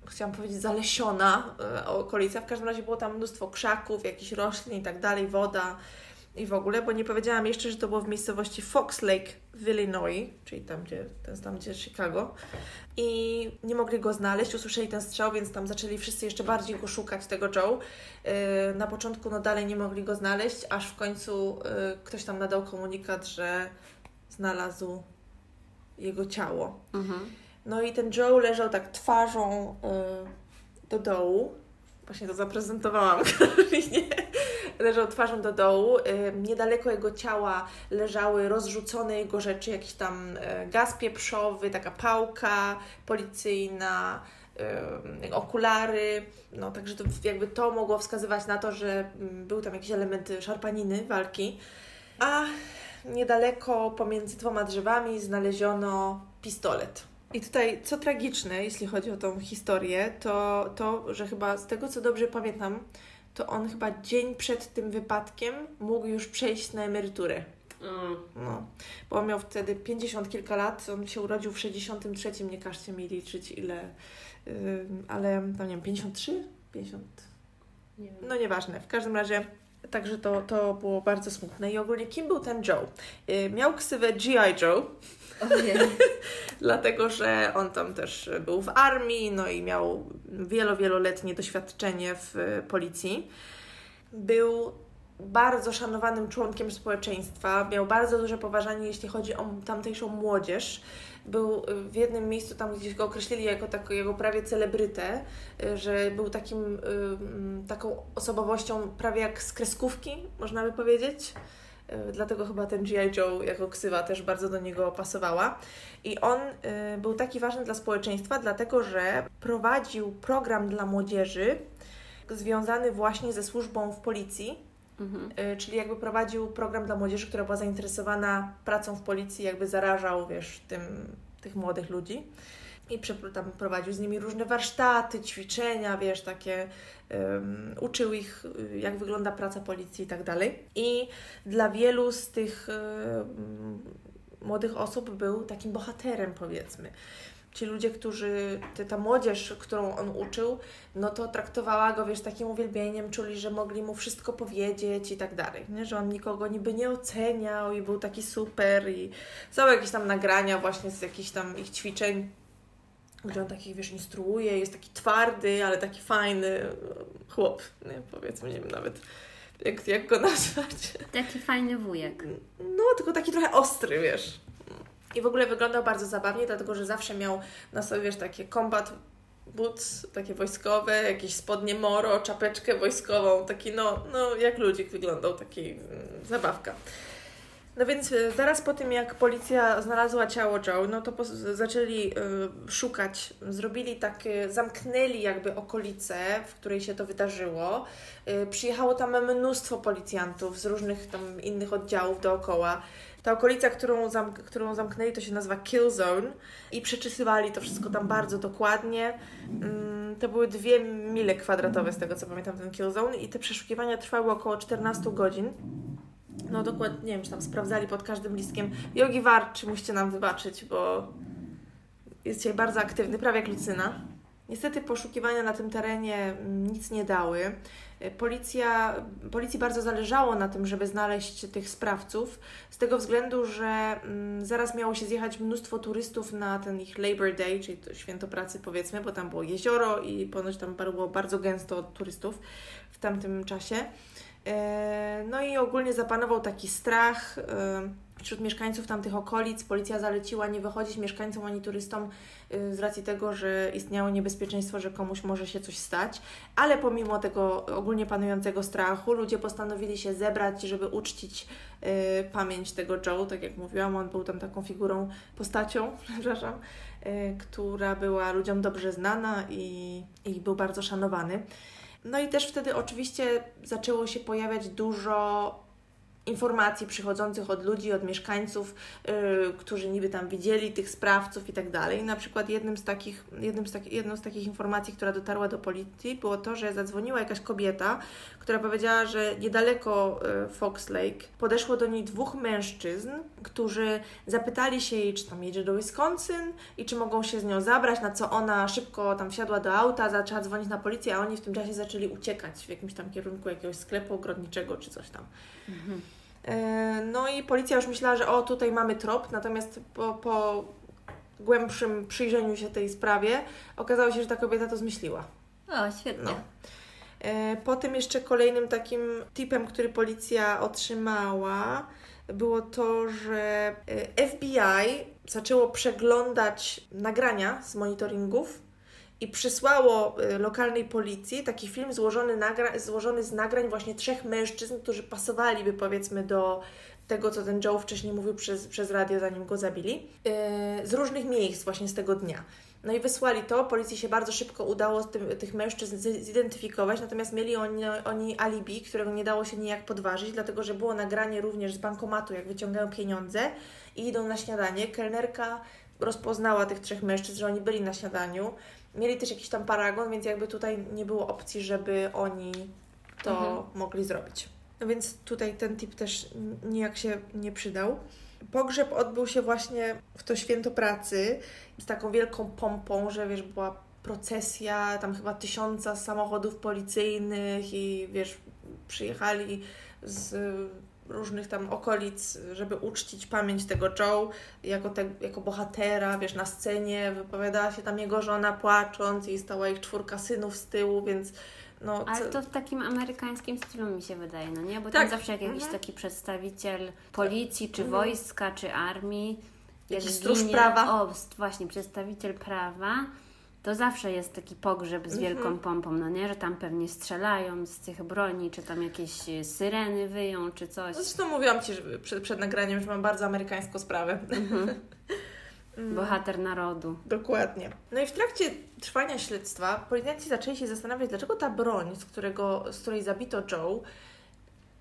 e, chciałam powiedzieć, zalesiona okolica. W każdym razie było tam mnóstwo krzaków, jakichś roślin i tak dalej, woda i w ogóle, bo nie powiedziałam jeszcze, że to było w miejscowości Fox Lake w Illinois, czyli tam, gdzie, tam, gdzie Chicago. I nie mogli go znaleźć, usłyszeli ten strzał, więc tam zaczęli wszyscy jeszcze bardziej go szukać, tego Joe. Yy, na początku no dalej nie mogli go znaleźć, aż w końcu yy, ktoś tam nadał komunikat, że znalazł jego ciało. Mhm. No i ten Joe leżał tak twarzą yy, do dołu. Właśnie to zaprezentowałam (laughs) Karolinie leżał twarzą do dołu. Niedaleko jego ciała leżały rozrzucone jego rzeczy, jakiś tam e, gaz pieprzowy, taka pałka policyjna, okulary. No, także to jakby to mogło wskazywać na to, że mm, był tam jakiś element szarpaniny, walki. A niedaleko pomiędzy dwoma drzewami znaleziono pistolet. I tutaj, co tragiczne, jeśli chodzi o tą historię, to to, że chyba z tego, co dobrze pamiętam, to on chyba dzień przed tym wypadkiem mógł już przejść na emeryturę. Mm. No, bo on miał wtedy 50 kilka lat, on się urodził w 63, nie każcie mi liczyć ile, yy, ale no nie wiem, 53? 50? Nie wiem. No nieważne, w każdym razie Także to, to było bardzo smutne. I ogólnie kim był ten Joe? Yy, miał ksywę G.I. Joe. (laughs) Dlatego, że on tam też był w armii, no i miał wielo, wieloletnie doświadczenie w policji. Był bardzo szanowanym członkiem społeczeństwa, miał bardzo duże poważanie, jeśli chodzi o tamtejszą młodzież. Był w jednym miejscu, tam gdzieś go określili jako takiego prawie celebrytę, że był takim, taką osobowością prawie jak z kreskówki, można by powiedzieć. Y, dlatego chyba ten G.I. Joe jako ksywa też bardzo do niego pasowała. I on był taki ważny dla społeczeństwa, dlatego że prowadził program dla młodzieży związany właśnie ze służbą w policji Mhm. Y, czyli jakby prowadził program dla młodzieży, która była zainteresowana pracą w policji, jakby zarażał, wiesz, tym, tych młodych ludzi. I tam prowadził z nimi różne warsztaty, ćwiczenia, wiesz, takie, um, uczył ich, y, jak wygląda praca policji i tak dalej. I dla wielu z tych um, młodych osób był takim bohaterem, powiedzmy ci ludzie, którzy, ta młodzież, którą on uczył, no to traktowała go, wiesz, takim uwielbieniem, czuli, że mogli mu wszystko powiedzieć i tak dalej, nie? że on nikogo niby nie oceniał i był taki super i są jakieś tam nagrania właśnie z jakichś tam ich ćwiczeń, gdzie on takich, wiesz, instruuje, jest taki twardy, ale taki fajny chłop, nie? powiedzmy, nie wiem nawet jak, jak go (laughs) nazwać. Taki fajny wujek. No, tylko taki trochę ostry, wiesz. I w ogóle wyglądał bardzo zabawnie, dlatego że zawsze miał na sobie, wiesz, takie combat boots, takie wojskowe, jakieś spodnie moro, czapeczkę wojskową, taki no, no jak ludzik wyglądał, taki mm, zabawka. No więc e, zaraz po tym, jak policja znalazła ciało Joe, no to zaczęli y, szukać, zrobili takie, zamknęli jakby okolice, w której się to wydarzyło. Y, przyjechało tam mnóstwo policjantów z różnych tam innych oddziałów dookoła. Ta okolica, którą, którą zamknęli, to się nazywa Kill Zone i przeczysywali to wszystko tam bardzo dokładnie. Mm, to były dwie mile kwadratowe, z tego co pamiętam, ten Kill Zone i te przeszukiwania trwały około 14 godzin. No dokładnie, nie wiem, czy tam sprawdzali pod każdym listkiem. Jogi Warczy, musicie nam wybaczyć, bo jest dzisiaj bardzo aktywny, prawie jak Lucyna. Niestety poszukiwania na tym terenie nic nie dały. Policja, policji bardzo zależało na tym, żeby znaleźć tych sprawców, z tego względu, że mm, zaraz miało się zjechać mnóstwo turystów na ten ich Labor Day, czyli to święto pracy powiedzmy, bo tam było jezioro i ponoć tam było bardzo gęsto turystów w tamtym czasie. E, no i ogólnie zapanował taki strach e, wśród mieszkańców tamtych okolic. Policja zaleciła nie wychodzić mieszkańcom ani turystom e, z racji tego, że istniało niebezpieczeństwo, że komuś może się coś stać. Ale pomimo tego ogólnie panującego strachu, ludzie postanowili się zebrać, żeby uczcić pamięć tego Joe. Tak jak mówiłam, on był tam taką figurą, postacią, (laughs) przepraszam, która była ludziom dobrze znana i, i był bardzo szanowany. No i też wtedy oczywiście zaczęło się pojawiać dużo informacji przychodzących od ludzi, od mieszkańców, yy, którzy niby tam widzieli tych sprawców i tak dalej. Na przykład jednym z takich, jednym z taki, jedną z takich informacji, która dotarła do policji, było to, że zadzwoniła jakaś kobieta, która powiedziała, że niedaleko yy, Fox Lake podeszło do niej dwóch mężczyzn, którzy zapytali się jej, czy tam jedzie do Wisconsin i czy mogą się z nią zabrać, na co ona szybko tam wsiadła do auta, zaczęła dzwonić na policję, a oni w tym czasie zaczęli uciekać w jakimś tam kierunku jakiegoś sklepu ogrodniczego czy coś tam. Mhm. E, no i policja już myślała, że o, tutaj mamy trop, natomiast po, po głębszym przyjrzeniu się tej sprawie okazało się, że ta kobieta to zmyśliła. O, świetnie. No. E, potem jeszcze kolejnym takim tipem, który policja otrzymała, było to, że e, FBI zaczęło przeglądać nagrania z monitoringów i przysłało y, lokalnej policji taki film złożony, nagra- złożony z nagrań właśnie trzech mężczyzn, którzy pasowaliby powiedzmy do tego, co ten Joe wcześniej mówił przez, przez radio, zanim go zabili, yy, z różnych miejsc właśnie z tego dnia. No i wysłali to, policji się bardzo szybko udało tym, tych mężczyzn zidentyfikować, natomiast mieli oni, oni alibi, którego nie dało się nijak podważyć, dlatego że było nagranie również z bankomatu, jak wyciągają pieniądze i idą na śniadanie. Kelnerka rozpoznała tych trzech mężczyzn, że oni byli na śniadaniu mieli też jakiś tam paragon, więc jakby tutaj nie było opcji, żeby oni to mhm. mogli zrobić. No więc tutaj ten tip też nijak się nie przydał. Pogrzeb odbył się właśnie w to święto pracy z taką wielką pompą, że wiesz, była procesja, tam chyba tysiąca samochodów policyjnych i wiesz, przyjechali z różnych tam okolic, żeby uczcić pamięć tego Joe jako, te, jako bohatera, wiesz, na scenie wypowiadała się tam jego żona płacząc i stała ich czwórka synów z tyłu, więc No, Ale to w takim amerykańskim stylu mi się wydaje, no nie? Bo Tak. tam zawsze jak jakiś Mhm. taki przedstawiciel policji, czy Mhm. wojska, czy armii, jak Jakiś stróż ginie- prawa. O, właśnie, przedstawiciel prawa, to zawsze jest taki pogrzeb z Mhm. wielką pompą, no nie? Że tam pewnie strzelają z tych broni, czy tam jakieś e, syreny wyją, czy coś. No Zresztą mówiłam Ci że przed, przed nagraniem, że mam bardzo amerykańską sprawę. (laughs) Mm. Bohater narodu. Dokładnie. No i w trakcie trwania śledztwa policjanci zaczęli się zastanawiać, dlaczego ta broń, z, którego, z której zabito Joe,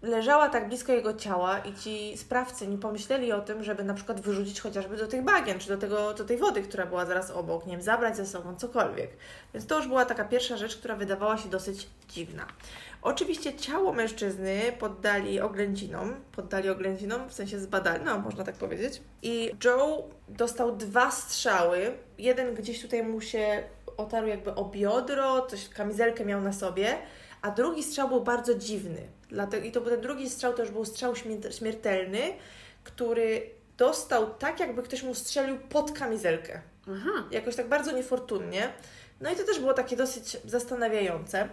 leżała tak blisko jego ciała i ci sprawcy nie pomyśleli o tym, żeby na przykład wyrzucić chociażby do tych bagien, czy do, tego, do tej wody, która była zaraz obok, nie wiem, zabrać ze sobą, cokolwiek. Więc to już była taka pierwsza rzecz, która wydawała się dosyć dziwna. Oczywiście ciało mężczyzny poddali oględzinom, poddali oględzinom, w sensie zbadali, no można tak powiedzieć. I Joe dostał dwa strzały. Jeden gdzieś tutaj mu się otarł jakby o biodro, coś, kamizelkę miał na sobie, a drugi strzał był bardzo dziwny. Dlatego, I to był ten drugi strzał to już był strzał śmier- śmiertelny, który dostał tak, jakby ktoś mu strzelił pod kamizelkę Aha. jakoś tak bardzo niefortunnie. No i to też było takie dosyć zastanawiające.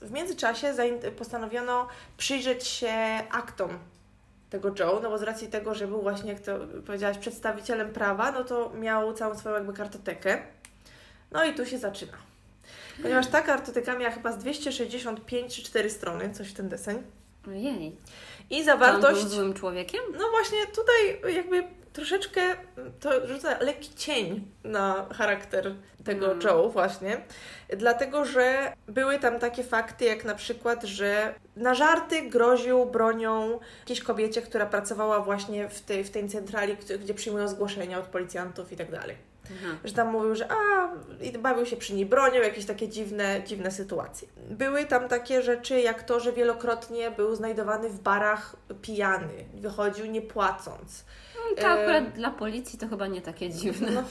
W międzyczasie postanowiono przyjrzeć się aktom tego Joe, no bo z racji tego, że był właśnie, jak to powiedziałaś, przedstawicielem prawa, no to miał całą swoją jakby kartotekę. No i tu się zaczyna. Ponieważ ta kartoteka miała chyba z 265 czy 4 strony, coś w ten deseń. I zawartość... był złym człowiekiem? No właśnie tutaj jakby troszeczkę to rzuca lekki cień na charakter tego Mm. Joe właśnie, dlatego że były tam takie fakty jak na przykład, że na żarty groził bronią jakiejś kobiecie, która pracowała właśnie w tej, w tej centrali, gdzie przyjmują zgłoszenia od policjantów i tak dalej. Aha. Że tam mówił, że a, i bawił się przy niej bronią, jakieś takie dziwne, dziwne sytuacje. Były tam takie rzeczy, jak to, że wielokrotnie był znajdowany w barach pijany, wychodził nie płacąc. To akurat dla policji to chyba nie takie dziwne. No,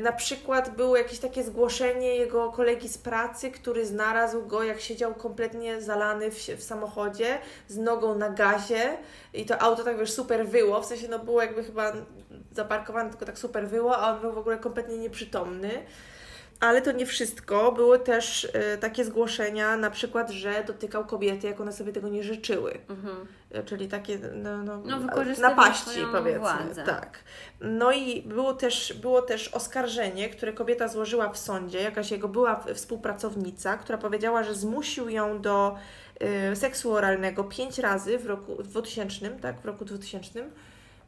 (laughs) na przykład było jakieś takie zgłoszenie jego kolegi z pracy, który znalazł go, jak siedział kompletnie zalany w, w samochodzie, z nogą na gazie i to auto tak wiesz, super wyło, w sensie no było jakby chyba zaparkowane, tylko tak super wyło, a on był w ogóle kompletnie nieprzytomny. Ale to nie wszystko. Były też e, takie zgłoszenia, na przykład, że dotykał kobiety, jak one sobie tego nie życzyły. Mhm. E, Czyli takie no, no, No, wykorzystywał napaści, powiedzmy. władzę. Tak. No i było też, było też oskarżenie, które kobieta złożyła w sądzie, jakaś jego była współpracownica, która powiedziała, że zmusił ją do y, seksu oralnego pięć razy w roku w 2000, tak, w roku 2000.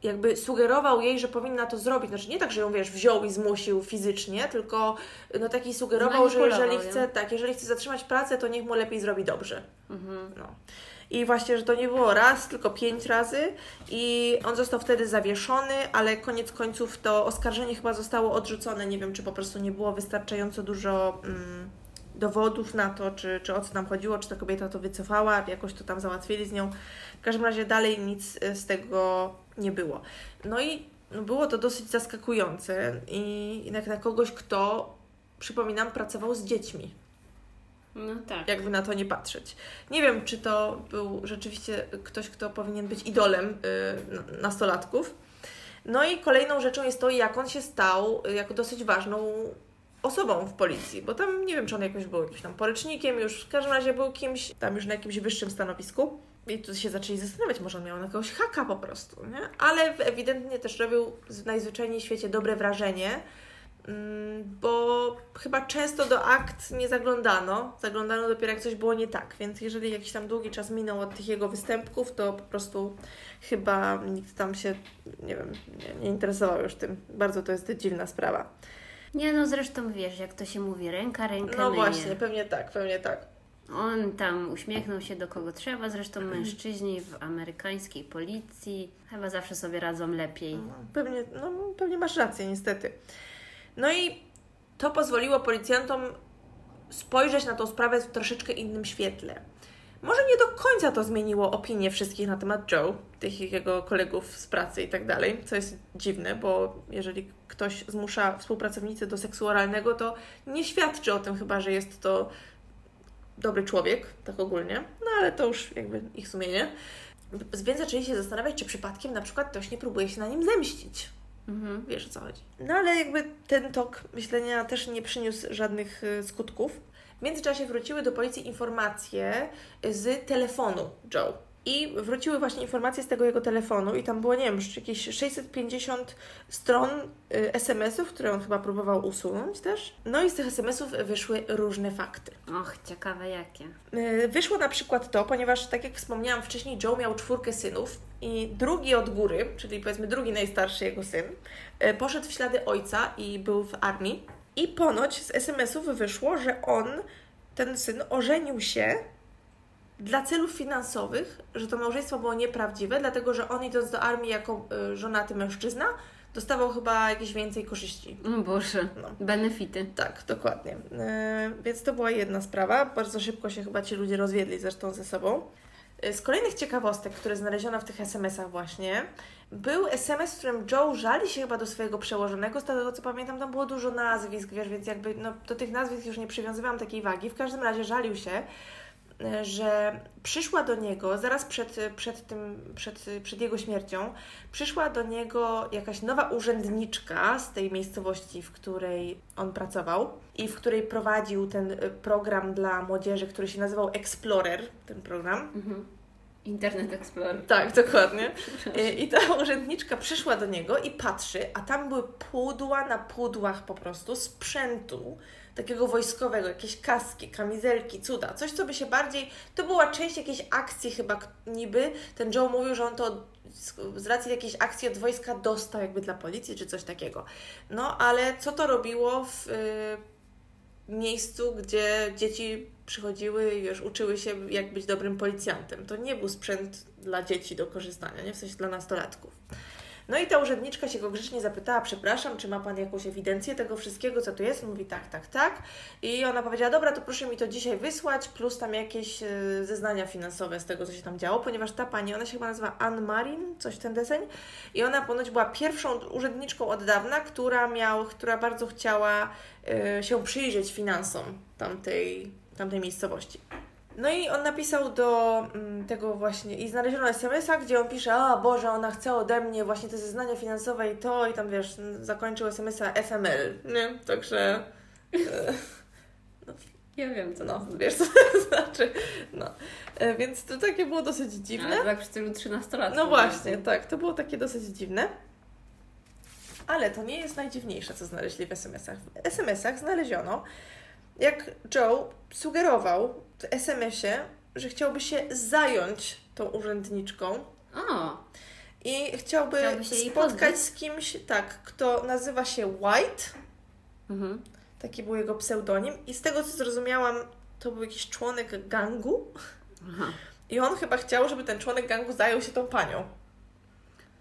Jakby sugerował jej, że powinna to zrobić. Znaczy nie tak, że ją wiesz, wziął i zmusił fizycznie, tylko no taki sugerował, że jeżeli chce, tak, jeżeli chce zatrzymać pracę, to niech mu lepiej zrobi dobrze. Mhm. No. I właśnie, że to nie było raz, tylko pięć razy i on został wtedy zawieszony, ale koniec końców to oskarżenie chyba zostało odrzucone. Nie wiem, czy po prostu nie było wystarczająco dużo mm, dowodów na to, czy, czy o co tam chodziło, czy ta kobieta to wycofała, jakoś to tam załatwili z nią. W każdym razie dalej nic y, z tego nie było. No i no, było to dosyć zaskakujące i jak na kogoś, kto, przypominam, pracował z dziećmi No tak. jakby na to nie patrzeć. Nie wiem, czy to był rzeczywiście ktoś, kto powinien być idolem y, nastolatków. No i kolejną rzeczą jest to, jak on się stał y, jako dosyć ważną osobą w policji, bo tam nie wiem, czy on jakoś był jakimś tam poręcznikiem już, w każdym razie był kimś tam już na jakimś wyższym stanowisku. I tu się zaczęli zastanawiać, może on miał na kogoś haka po prostu, nie? Ale ewidentnie też robił z- najzwyczajniej w świecie dobre wrażenie, Mm, bo chyba często do akt nie zaglądano. Zaglądano dopiero jak coś było nie tak, więc jeżeli jakiś tam długi czas minął od tych jego występków, to po prostu chyba nikt tam się, nie wiem, nie, nie interesował już tym. Bardzo to jest dziwna sprawa. Nie no, zresztą wiesz, jak to się mówi, ręka rękę No myje. właśnie, pewnie tak, pewnie tak. On tam uśmiechnął się do kogo trzeba, zresztą (clears throat) mężczyźni w amerykańskiej policji chyba zawsze sobie radzą lepiej. No, pewnie, no, pewnie masz rację, niestety. No i to pozwoliło policjantom spojrzeć na tą sprawę w troszeczkę innym świetle. Może nie do końca to zmieniło opinię wszystkich na temat Joe, tych jego kolegów z pracy i tak dalej, co jest dziwne, bo jeżeli ktoś zmusza współpracownicy do seksu oralnego, to nie świadczy o tym chyba, że jest to dobry człowiek, tak ogólnie, no ale to już jakby ich sumienie. Więc zaczęli się zastanawiać, czy przypadkiem na przykład ktoś nie próbuje się na nim zemścić. Mhm. Wiesz o co chodzi. No ale jakby ten tok myślenia też nie przyniósł żadnych y, skutków, W międzyczasie wróciły do policji informacje z telefonu Joe. I wróciły właśnie informacje z tego jego telefonu i tam było, nie wiem, jakieś 650 stron y, SMS-ów, które on chyba próbował usunąć też. No i z tych SMS-ów wyszły różne fakty. Och, ciekawe jakie. Y, Wyszło na przykład to, ponieważ tak jak wspomniałam wcześniej, Joe miał czwórkę synów i drugi od góry, czyli powiedzmy drugi najstarszy jego syn, y, poszedł w ślady ojca i był w armii. I ponoć z SMS-ów wyszło, że on, ten syn, ożenił się dla celów finansowych, że to małżeństwo było nieprawdziwe, dlatego że on idąc do armii jako y, żonaty mężczyzna, dostawał chyba jakieś więcej korzyści. O Boże, No. benefity. Tak, dokładnie. E, więc to była jedna sprawa. Bardzo szybko się chyba ci ludzie rozwiedli zresztą ze sobą. E, Z kolejnych ciekawostek, które znaleziono w tych SMS-ach właśnie, był SMS, w którym Joe żali się chyba do swojego przełożonego. Z tego co pamiętam, tam było dużo nazwisk, wiesz, więc jakby no, do tych nazwisk już nie przywiązywałam takiej wagi. W każdym razie żalił się, że przyszła do niego zaraz przed, przed, tym, przed, przed jego śmiercią, przyszła do niego jakaś nowa urzędniczka z tej miejscowości, w której on pracował i w której prowadził ten y, program dla młodzieży, który się nazywał Explorer, ten program. Mhm. Internet Explorer. Tak, dokładnie. (laughs) I, I ta urzędniczka przyszła do niego i patrzy, a tam były pudła na pudłach po prostu sprzętu takiego wojskowego, jakieś kaski, kamizelki, cuda, coś, co by się bardziej... To była część jakiejś akcji chyba niby. Ten Joe mówił, że on to z- z racji jakiejś akcji od wojska dostał jakby dla policji, czy coś takiego. No, ale co to robiło w y, miejscu, gdzie dzieci przychodziły i już uczyły się, jak być dobrym policjantem. To nie był sprzęt dla dzieci do korzystania, nie w sensie dla nastolatków. No i ta urzędniczka się go grzecznie zapytała, przepraszam, czy ma Pan jakąś ewidencję tego wszystkiego, co tu jest? Mówi tak, tak, tak. I ona powiedziała, dobra, to proszę mi to dzisiaj wysłać, plus tam jakieś e, zeznania finansowe z tego, co się tam działo, ponieważ ta pani, ona się chyba nazywa Anne Marin, coś ten deseń, i ona ponoć była pierwszą urzędniczką od dawna, która miał, która bardzo chciała e, się przyjrzeć finansom tamtej, tamtej miejscowości. No i on napisał do mm, tego właśnie i znaleziono SMS-a, gdzie on pisze, a Boże, ona chce ode mnie właśnie te zeznania finansowe i to i tam wiesz, zakończył SMS-a FML, nie? Także e, Ja wiem, co no, wiesz co to (laughs) znaczy. No. E, więc to takie było dosyć dziwne. Ale tak w stylu 13 lat. No właśnie, tak, to było takie dosyć dziwne. Ale to nie jest najdziwniejsze, co znaleźli w SMS-ach. W SMS-ach znaleziono, jak Joe sugerował w SMS-ie, że chciałby się zająć tą urzędniczką O, i chciałby, Chciałby spotkać z kimś, tak, kto nazywa się White, mhm. taki był jego pseudonim i z tego, co zrozumiałam, to był jakiś członek gangu Aha. i on chyba chciał, żeby ten członek gangu zajął się tą panią.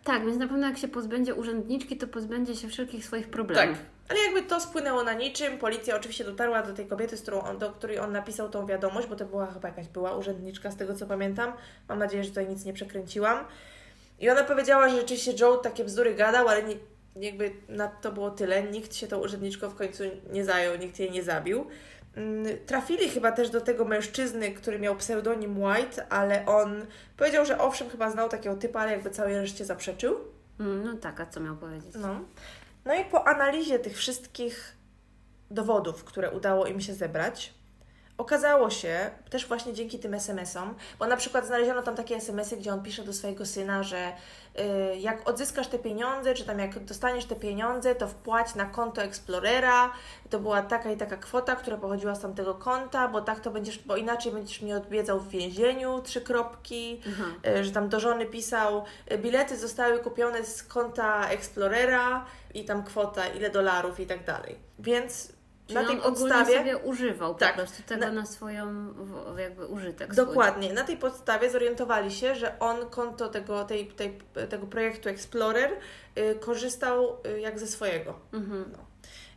Tak, więc na pewno jak się pozbędzie urzędniczki, to pozbędzie się wszelkich swoich problemów. Tak. Ale jakby to spłynęło na niczym. Policja oczywiście dotarła do tej kobiety, z którą on, do której on napisał tą wiadomość, bo to była chyba jakaś była urzędniczka, z tego co pamiętam. Mam nadzieję, że tutaj nic nie przekręciłam. I ona powiedziała, że rzeczywiście Joe takie bzdury gadał, ale nie, jakby na to było tyle. Nikt się tą urzędniczką w końcu nie zajął, nikt jej nie zabił. Mm, Trafili chyba też do tego mężczyzny, który miał pseudonim White, ale on powiedział, że owszem, chyba znał takiego typa, ale jakby całej reszcie zaprzeczył. Mm, No tak, a co miał powiedzieć? No. No i po analizie tych wszystkich dowodów, które udało im się zebrać, okazało się, też właśnie dzięki tym SMS-om, bo na przykład znaleziono tam takie SMS-y, gdzie on pisze do swojego syna, że y, jak odzyskasz te pieniądze, czy tam jak dostaniesz te pieniądze, to wpłać na konto Explorera, to była taka i taka kwota, która pochodziła z tamtego konta, bo tak to będziesz, bo inaczej będziesz mnie odwiedzał w więzieniu, trzy kropki, Aha. y, że tam do żony pisał, y, bilety zostały kupione z konta Explorera i tam kwota, ile dolarów i tak dalej. Więc Czyli na tej podstawie... sobie używał Tak. po prostu tego Na- na, swoją jakby użytek swój. Dokładnie. Na tej podstawie zorientowali się, że on konto tego, tej, tej, tego projektu Explorer y, korzystał y, jak ze swojego. Mhm.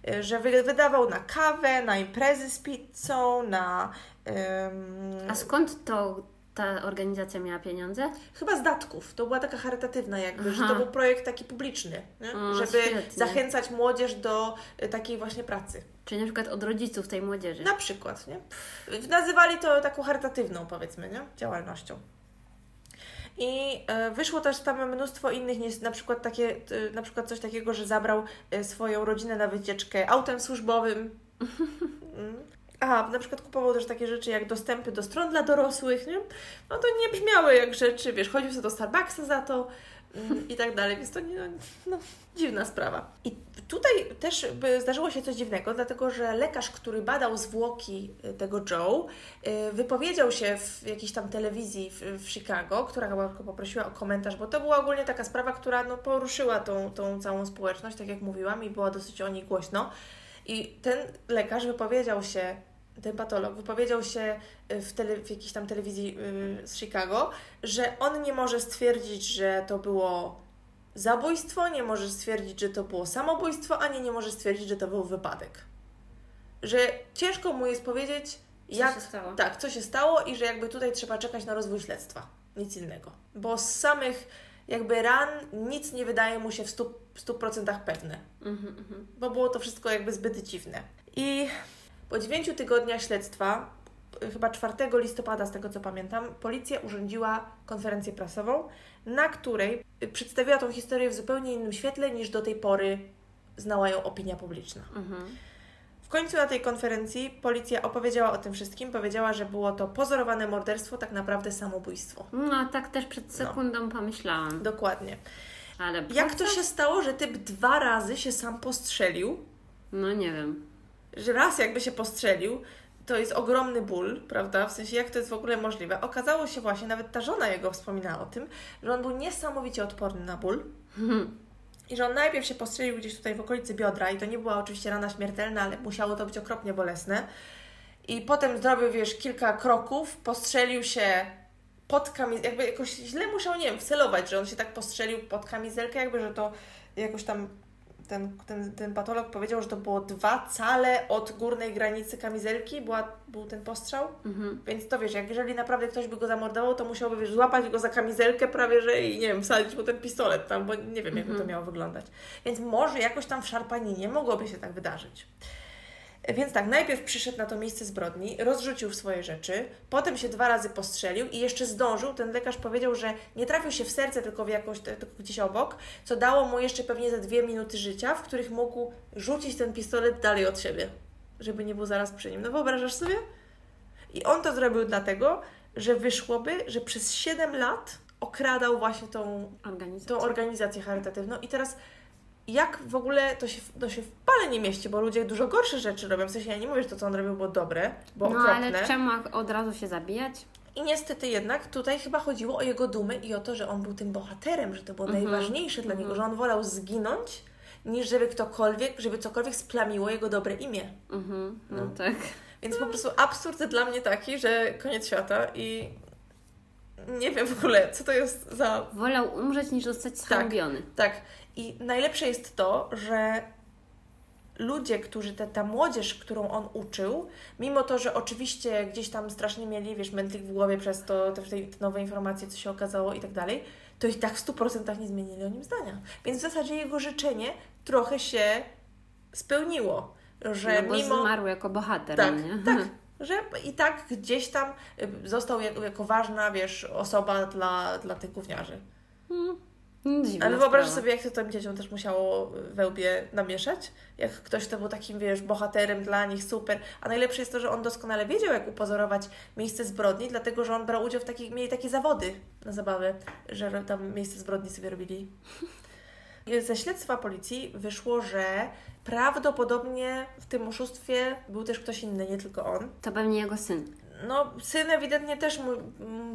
Y, że wy, wydawał na kawę, na imprezy z pizzą, na... ym, A skąd to ta organizacja miała pieniądze? Chyba z datków. To była taka charytatywna jakby, że to Aha. był projekt taki publiczny? O, żeby świetnie. zachęcać młodzież do y, takiej właśnie pracy. Czyli na przykład od rodziców tej młodzieży. Na przykład, nie? Nazywali to taką charytatywną, powiedzmy, nie? Działalnością. I e, wyszło też tam mnóstwo innych, na przykład takie, e, na przykład coś takiego, że zabrał e, swoją rodzinę na wycieczkę autem służbowym. (laughs) A, na przykład kupował też takie rzeczy jak dostępy do stron dla dorosłych, nie? No to nie brzmiały jak rzeczy, wiesz, chodził sobie do Starbucksa za to mm, i tak dalej, więc to nie, no, dziwna sprawa. I tutaj też zdarzyło się coś dziwnego, dlatego że lekarz, który badał zwłoki y, tego Joe, y, wypowiedział się w jakiejś tam telewizji w, Chicago, która go poprosiła o komentarz, bo to była ogólnie taka sprawa, która no, poruszyła tą, tą całą społeczność, tak jak mówiłam, i była dosyć o niej głośno. I ten lekarz wypowiedział się ten patolog wypowiedział się y, w, tele, w jakiejś tam telewizji yy, z Chicago, że on nie może stwierdzić, że to było zabójstwo, nie może stwierdzić, że to było samobójstwo, ani nie może stwierdzić, że to był wypadek. Że ciężko mu jest powiedzieć, Co jak. się stało? Tak, co się stało i że jakby tutaj trzeba czekać na rozwój śledztwa. Nic innego. Bo z samych jakby ran nic nie wydaje mu się w 100%, w 100% pewne. Mhm, mhm. Bo było to wszystko jakby zbyt dziwne. I po dziewięciu tygodniach śledztwa, chyba 4 listopada, z tego co pamiętam, policja urządziła konferencję prasową, na której przedstawiła tą historię w zupełnie innym świetle niż do tej pory znała ją opinia publiczna. Mhm. W końcu na tej konferencji policja opowiedziała o tym wszystkim, powiedziała, że było to pozorowane morderstwo, tak naprawdę samobójstwo. No, tak też przed sekundą pomyślałam. Dokładnie. Ale Jak to się stało, że typ dwa razy się sam postrzelił? No nie wiem. Że raz jakby się postrzelił, to jest ogromny ból, prawda? W sensie, jak to jest w ogóle możliwe? Okazało się właśnie, nawet ta żona jego wspominała o tym, że on był niesamowicie odporny na ból i że on najpierw się postrzelił gdzieś tutaj w okolicy biodra i to nie była oczywiście rana śmiertelna, ale musiało to być okropnie bolesne. I potem zrobił, wiesz, kilka kroków, postrzelił się pod kamizelkę, jakby jakoś źle musiał, nie wiem, wcelować, że on się tak postrzelił pod kamizelkę, jakby, że to jakoś tam ten, ten, ten patolog powiedział, że to było dwa cale od górnej granicy kamizelki, była, był ten postrzał. Mhm. Więc to wiesz, jak jeżeli naprawdę ktoś by go zamordował, to musiałby wiesz, złapać go za kamizelkę prawie, że i nie wiem, wsadzić mu ten pistolet tam, bo nie wiem, jakby to miało wyglądać. Więc może jakoś tam w szarpaninie mogłoby się tak wydarzyć. Więc tak, najpierw przyszedł na to miejsce zbrodni, rozrzucił swoje rzeczy, potem się dwa razy postrzelił i jeszcze zdążył. Ten lekarz powiedział, że nie trafił się w serce, tylko w jakoś, tylko gdzieś obok, co dało mu jeszcze pewnie ze dwie minuty życia, w których mógł rzucić ten pistolet dalej od siebie, żeby nie był zaraz przy nim. No wyobrażasz sobie? I on to zrobił dlatego, że wyszłoby, że przez 7 lat okradał właśnie tą Organizacja. tą organizację charytatywną i teraz jak w ogóle to się, to się w pale nie mieści, bo ludzie dużo gorsze rzeczy robią, w sensie ja nie mówię, że to co on robił było dobre, bo No okropne. ale czemu od razu się zabijać? I niestety jednak tutaj chyba chodziło o jego dumę i o to, że on był tym bohaterem, że to było Mhm. najważniejsze dla niego, że on wolał zginąć, niż żeby ktokolwiek, żeby cokolwiek splamiło jego dobre imię. Mhm. No, No. tak. Więc po prostu absurd dla mnie taki, że koniec świata i nie wiem w ogóle, co to jest za Wolał umrzeć niż zostać zhańbiony. Tak. I najlepsze jest to, że ludzie, którzy, te, ta młodzież, którą on uczył, mimo to, że oczywiście gdzieś tam strasznie mieli, wiesz, mętlik w głowie przez to, te, te nowe informacje, co się okazało i tak dalej, to i tak w 100% nie zmienili o nim zdania. Więc w zasadzie jego życzenie trochę się spełniło, że no bo mimo... zmarł jako bohater, Tak, nie? tak. Że i tak gdzieś tam y, został jako, jako ważna, wiesz, osoba dla, dla tych gówniarzy. Mm, Dziwna Ale wyobraź sprawa. sobie, jak to tym dzieciom też musiało we łbie namieszać. Jak ktoś to był takim, wiesz, bohaterem dla nich, super. A najlepsze jest to, że on doskonale wiedział, jak upozorować miejsce zbrodni, dlatego, że on brał udział w takich, mieli takie zawody na zabawę, że tam miejsce zbrodni sobie robili. Ze śledztwa policji wyszło, że prawdopodobnie w tym oszustwie był też ktoś inny, nie tylko on. To pewnie jego syn. No, syn ewidentnie też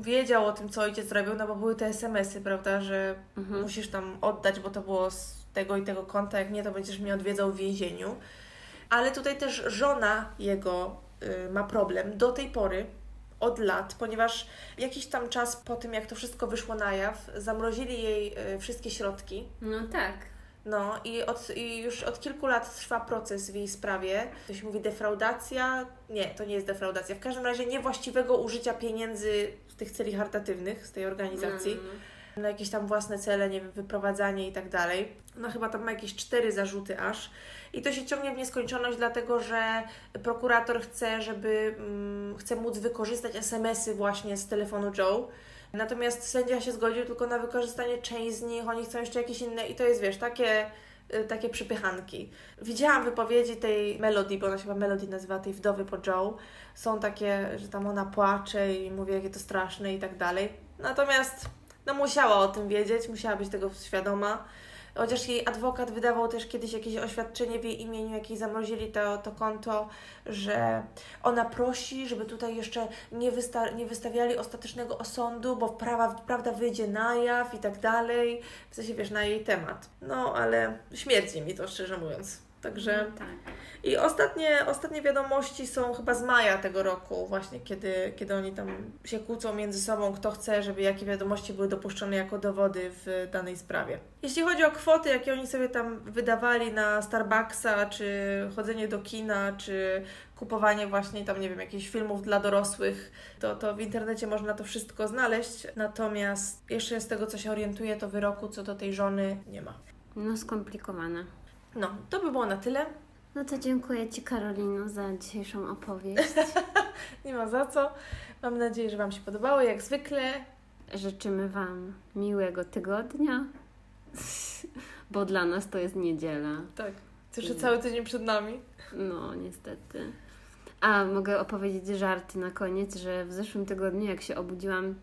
wiedział o tym, co ojciec zrobił, no bo były te SMS-y, prawda, że Mhm. musisz tam oddać, bo to było z tego i tego konta, jak nie, to będziesz mnie odwiedzał w więzieniu. Ale tutaj też żona jego y, ma problem do tej pory, od lat, ponieważ jakiś tam czas po tym, jak to wszystko wyszło na jaw, zamrozili jej y, wszystkie środki. No tak. No i, od, i już od kilku lat trwa proces w jej sprawie. To się mówi defraudacja. Nie, to nie jest defraudacja. W każdym razie niewłaściwego użycia pieniędzy z tych celi charytatywnych, z tej organizacji, Mm. na jakieś tam własne cele, nie wiem, wyprowadzanie i tak dalej. No chyba tam ma jakieś cztery zarzuty aż. I to się ciągnie w nieskończoność, dlatego że prokurator chce, żeby mm, chce móc wykorzystać SMS-y właśnie z telefonu Joe. Natomiast sędzia się zgodził tylko na wykorzystanie część z nich, oni chcą jeszcze jakieś inne i to jest, wiesz, takie y, takie przypychanki. Widziałam wypowiedzi tej Melody, bo ona się chyba Melody nazywa, tej wdowy po Joe. Są takie, że tam ona płacze i mówi, jakie to straszne i tak dalej. Natomiast no musiała o tym wiedzieć, musiała być tego świadoma. Chociaż jej adwokat wydawał też kiedyś jakieś oświadczenie w jej imieniu, jak jej zamrozili to, to konto, że ona prosi, żeby tutaj jeszcze nie, wysta- nie wystawiali ostatecznego osądu, bo prawa, prawda wyjdzie na jaw i tak dalej. W sensie, wiesz, na jej temat. No, ale śmierdzi mi to, szczerze mówiąc. Także... No, tak. I ostatnie, ostatnie wiadomości są chyba z maja tego roku, właśnie kiedy, kiedy oni tam się kłócą między sobą, kto chce, żeby jakie wiadomości były dopuszczone jako dowody w danej sprawie. Jeśli chodzi o kwoty, jakie oni sobie tam wydawali na Starbucksa, czy chodzenie do kina, czy kupowanie właśnie tam, nie wiem, jakichś filmów dla dorosłych, to, to w internecie można to wszystko znaleźć. Natomiast jeszcze z tego, co się orientuję, to wyroku co do tej żony nie ma. No skomplikowane. No, to by było na tyle. No to dziękuję Ci Karolino za dzisiejszą opowieść. (laughs) Nie ma za co. Mam nadzieję, że Wam się podobało, jak zwykle. Życzymy Wam miłego tygodnia, (laughs) bo dla nas to jest niedziela. Tak. Jeszcze cały tydzień przed nami. No, niestety. A mogę opowiedzieć żarty na koniec, że w zeszłym tygodniu, jak się obudziłam.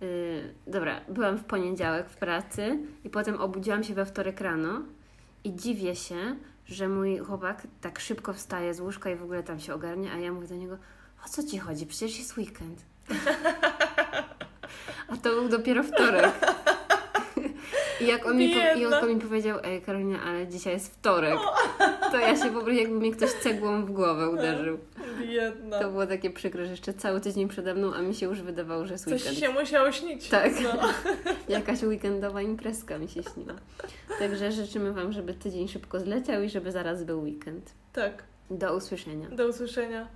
Yy, dobra, byłam w poniedziałek w pracy i potem obudziłam się we wtorek rano i dziwię się, że mój chłopak tak szybko wstaje z łóżka i w ogóle tam się ogarnia, a ja mówię do niego, o co ci chodzi? Przecież jest weekend. (laughs) a to był dopiero wtorek. I jak on, mi, po, I on mi powiedział, ej Karolina, ale dzisiaj jest wtorek, to ja się po prostu jakby mi ktoś cegłą w głowę uderzył. Biedna. To było takie przykre, że jeszcze cały tydzień przede mną, a mi się już wydawało, że jest Coś weekend. ci się musiało śnić. Tak. No. (laughs) Jakaś weekendowa imprezka mi się śniła. Także życzymy Wam, żeby tydzień szybko zleciał i żeby zaraz był weekend. tak. Do usłyszenia. Do usłyszenia.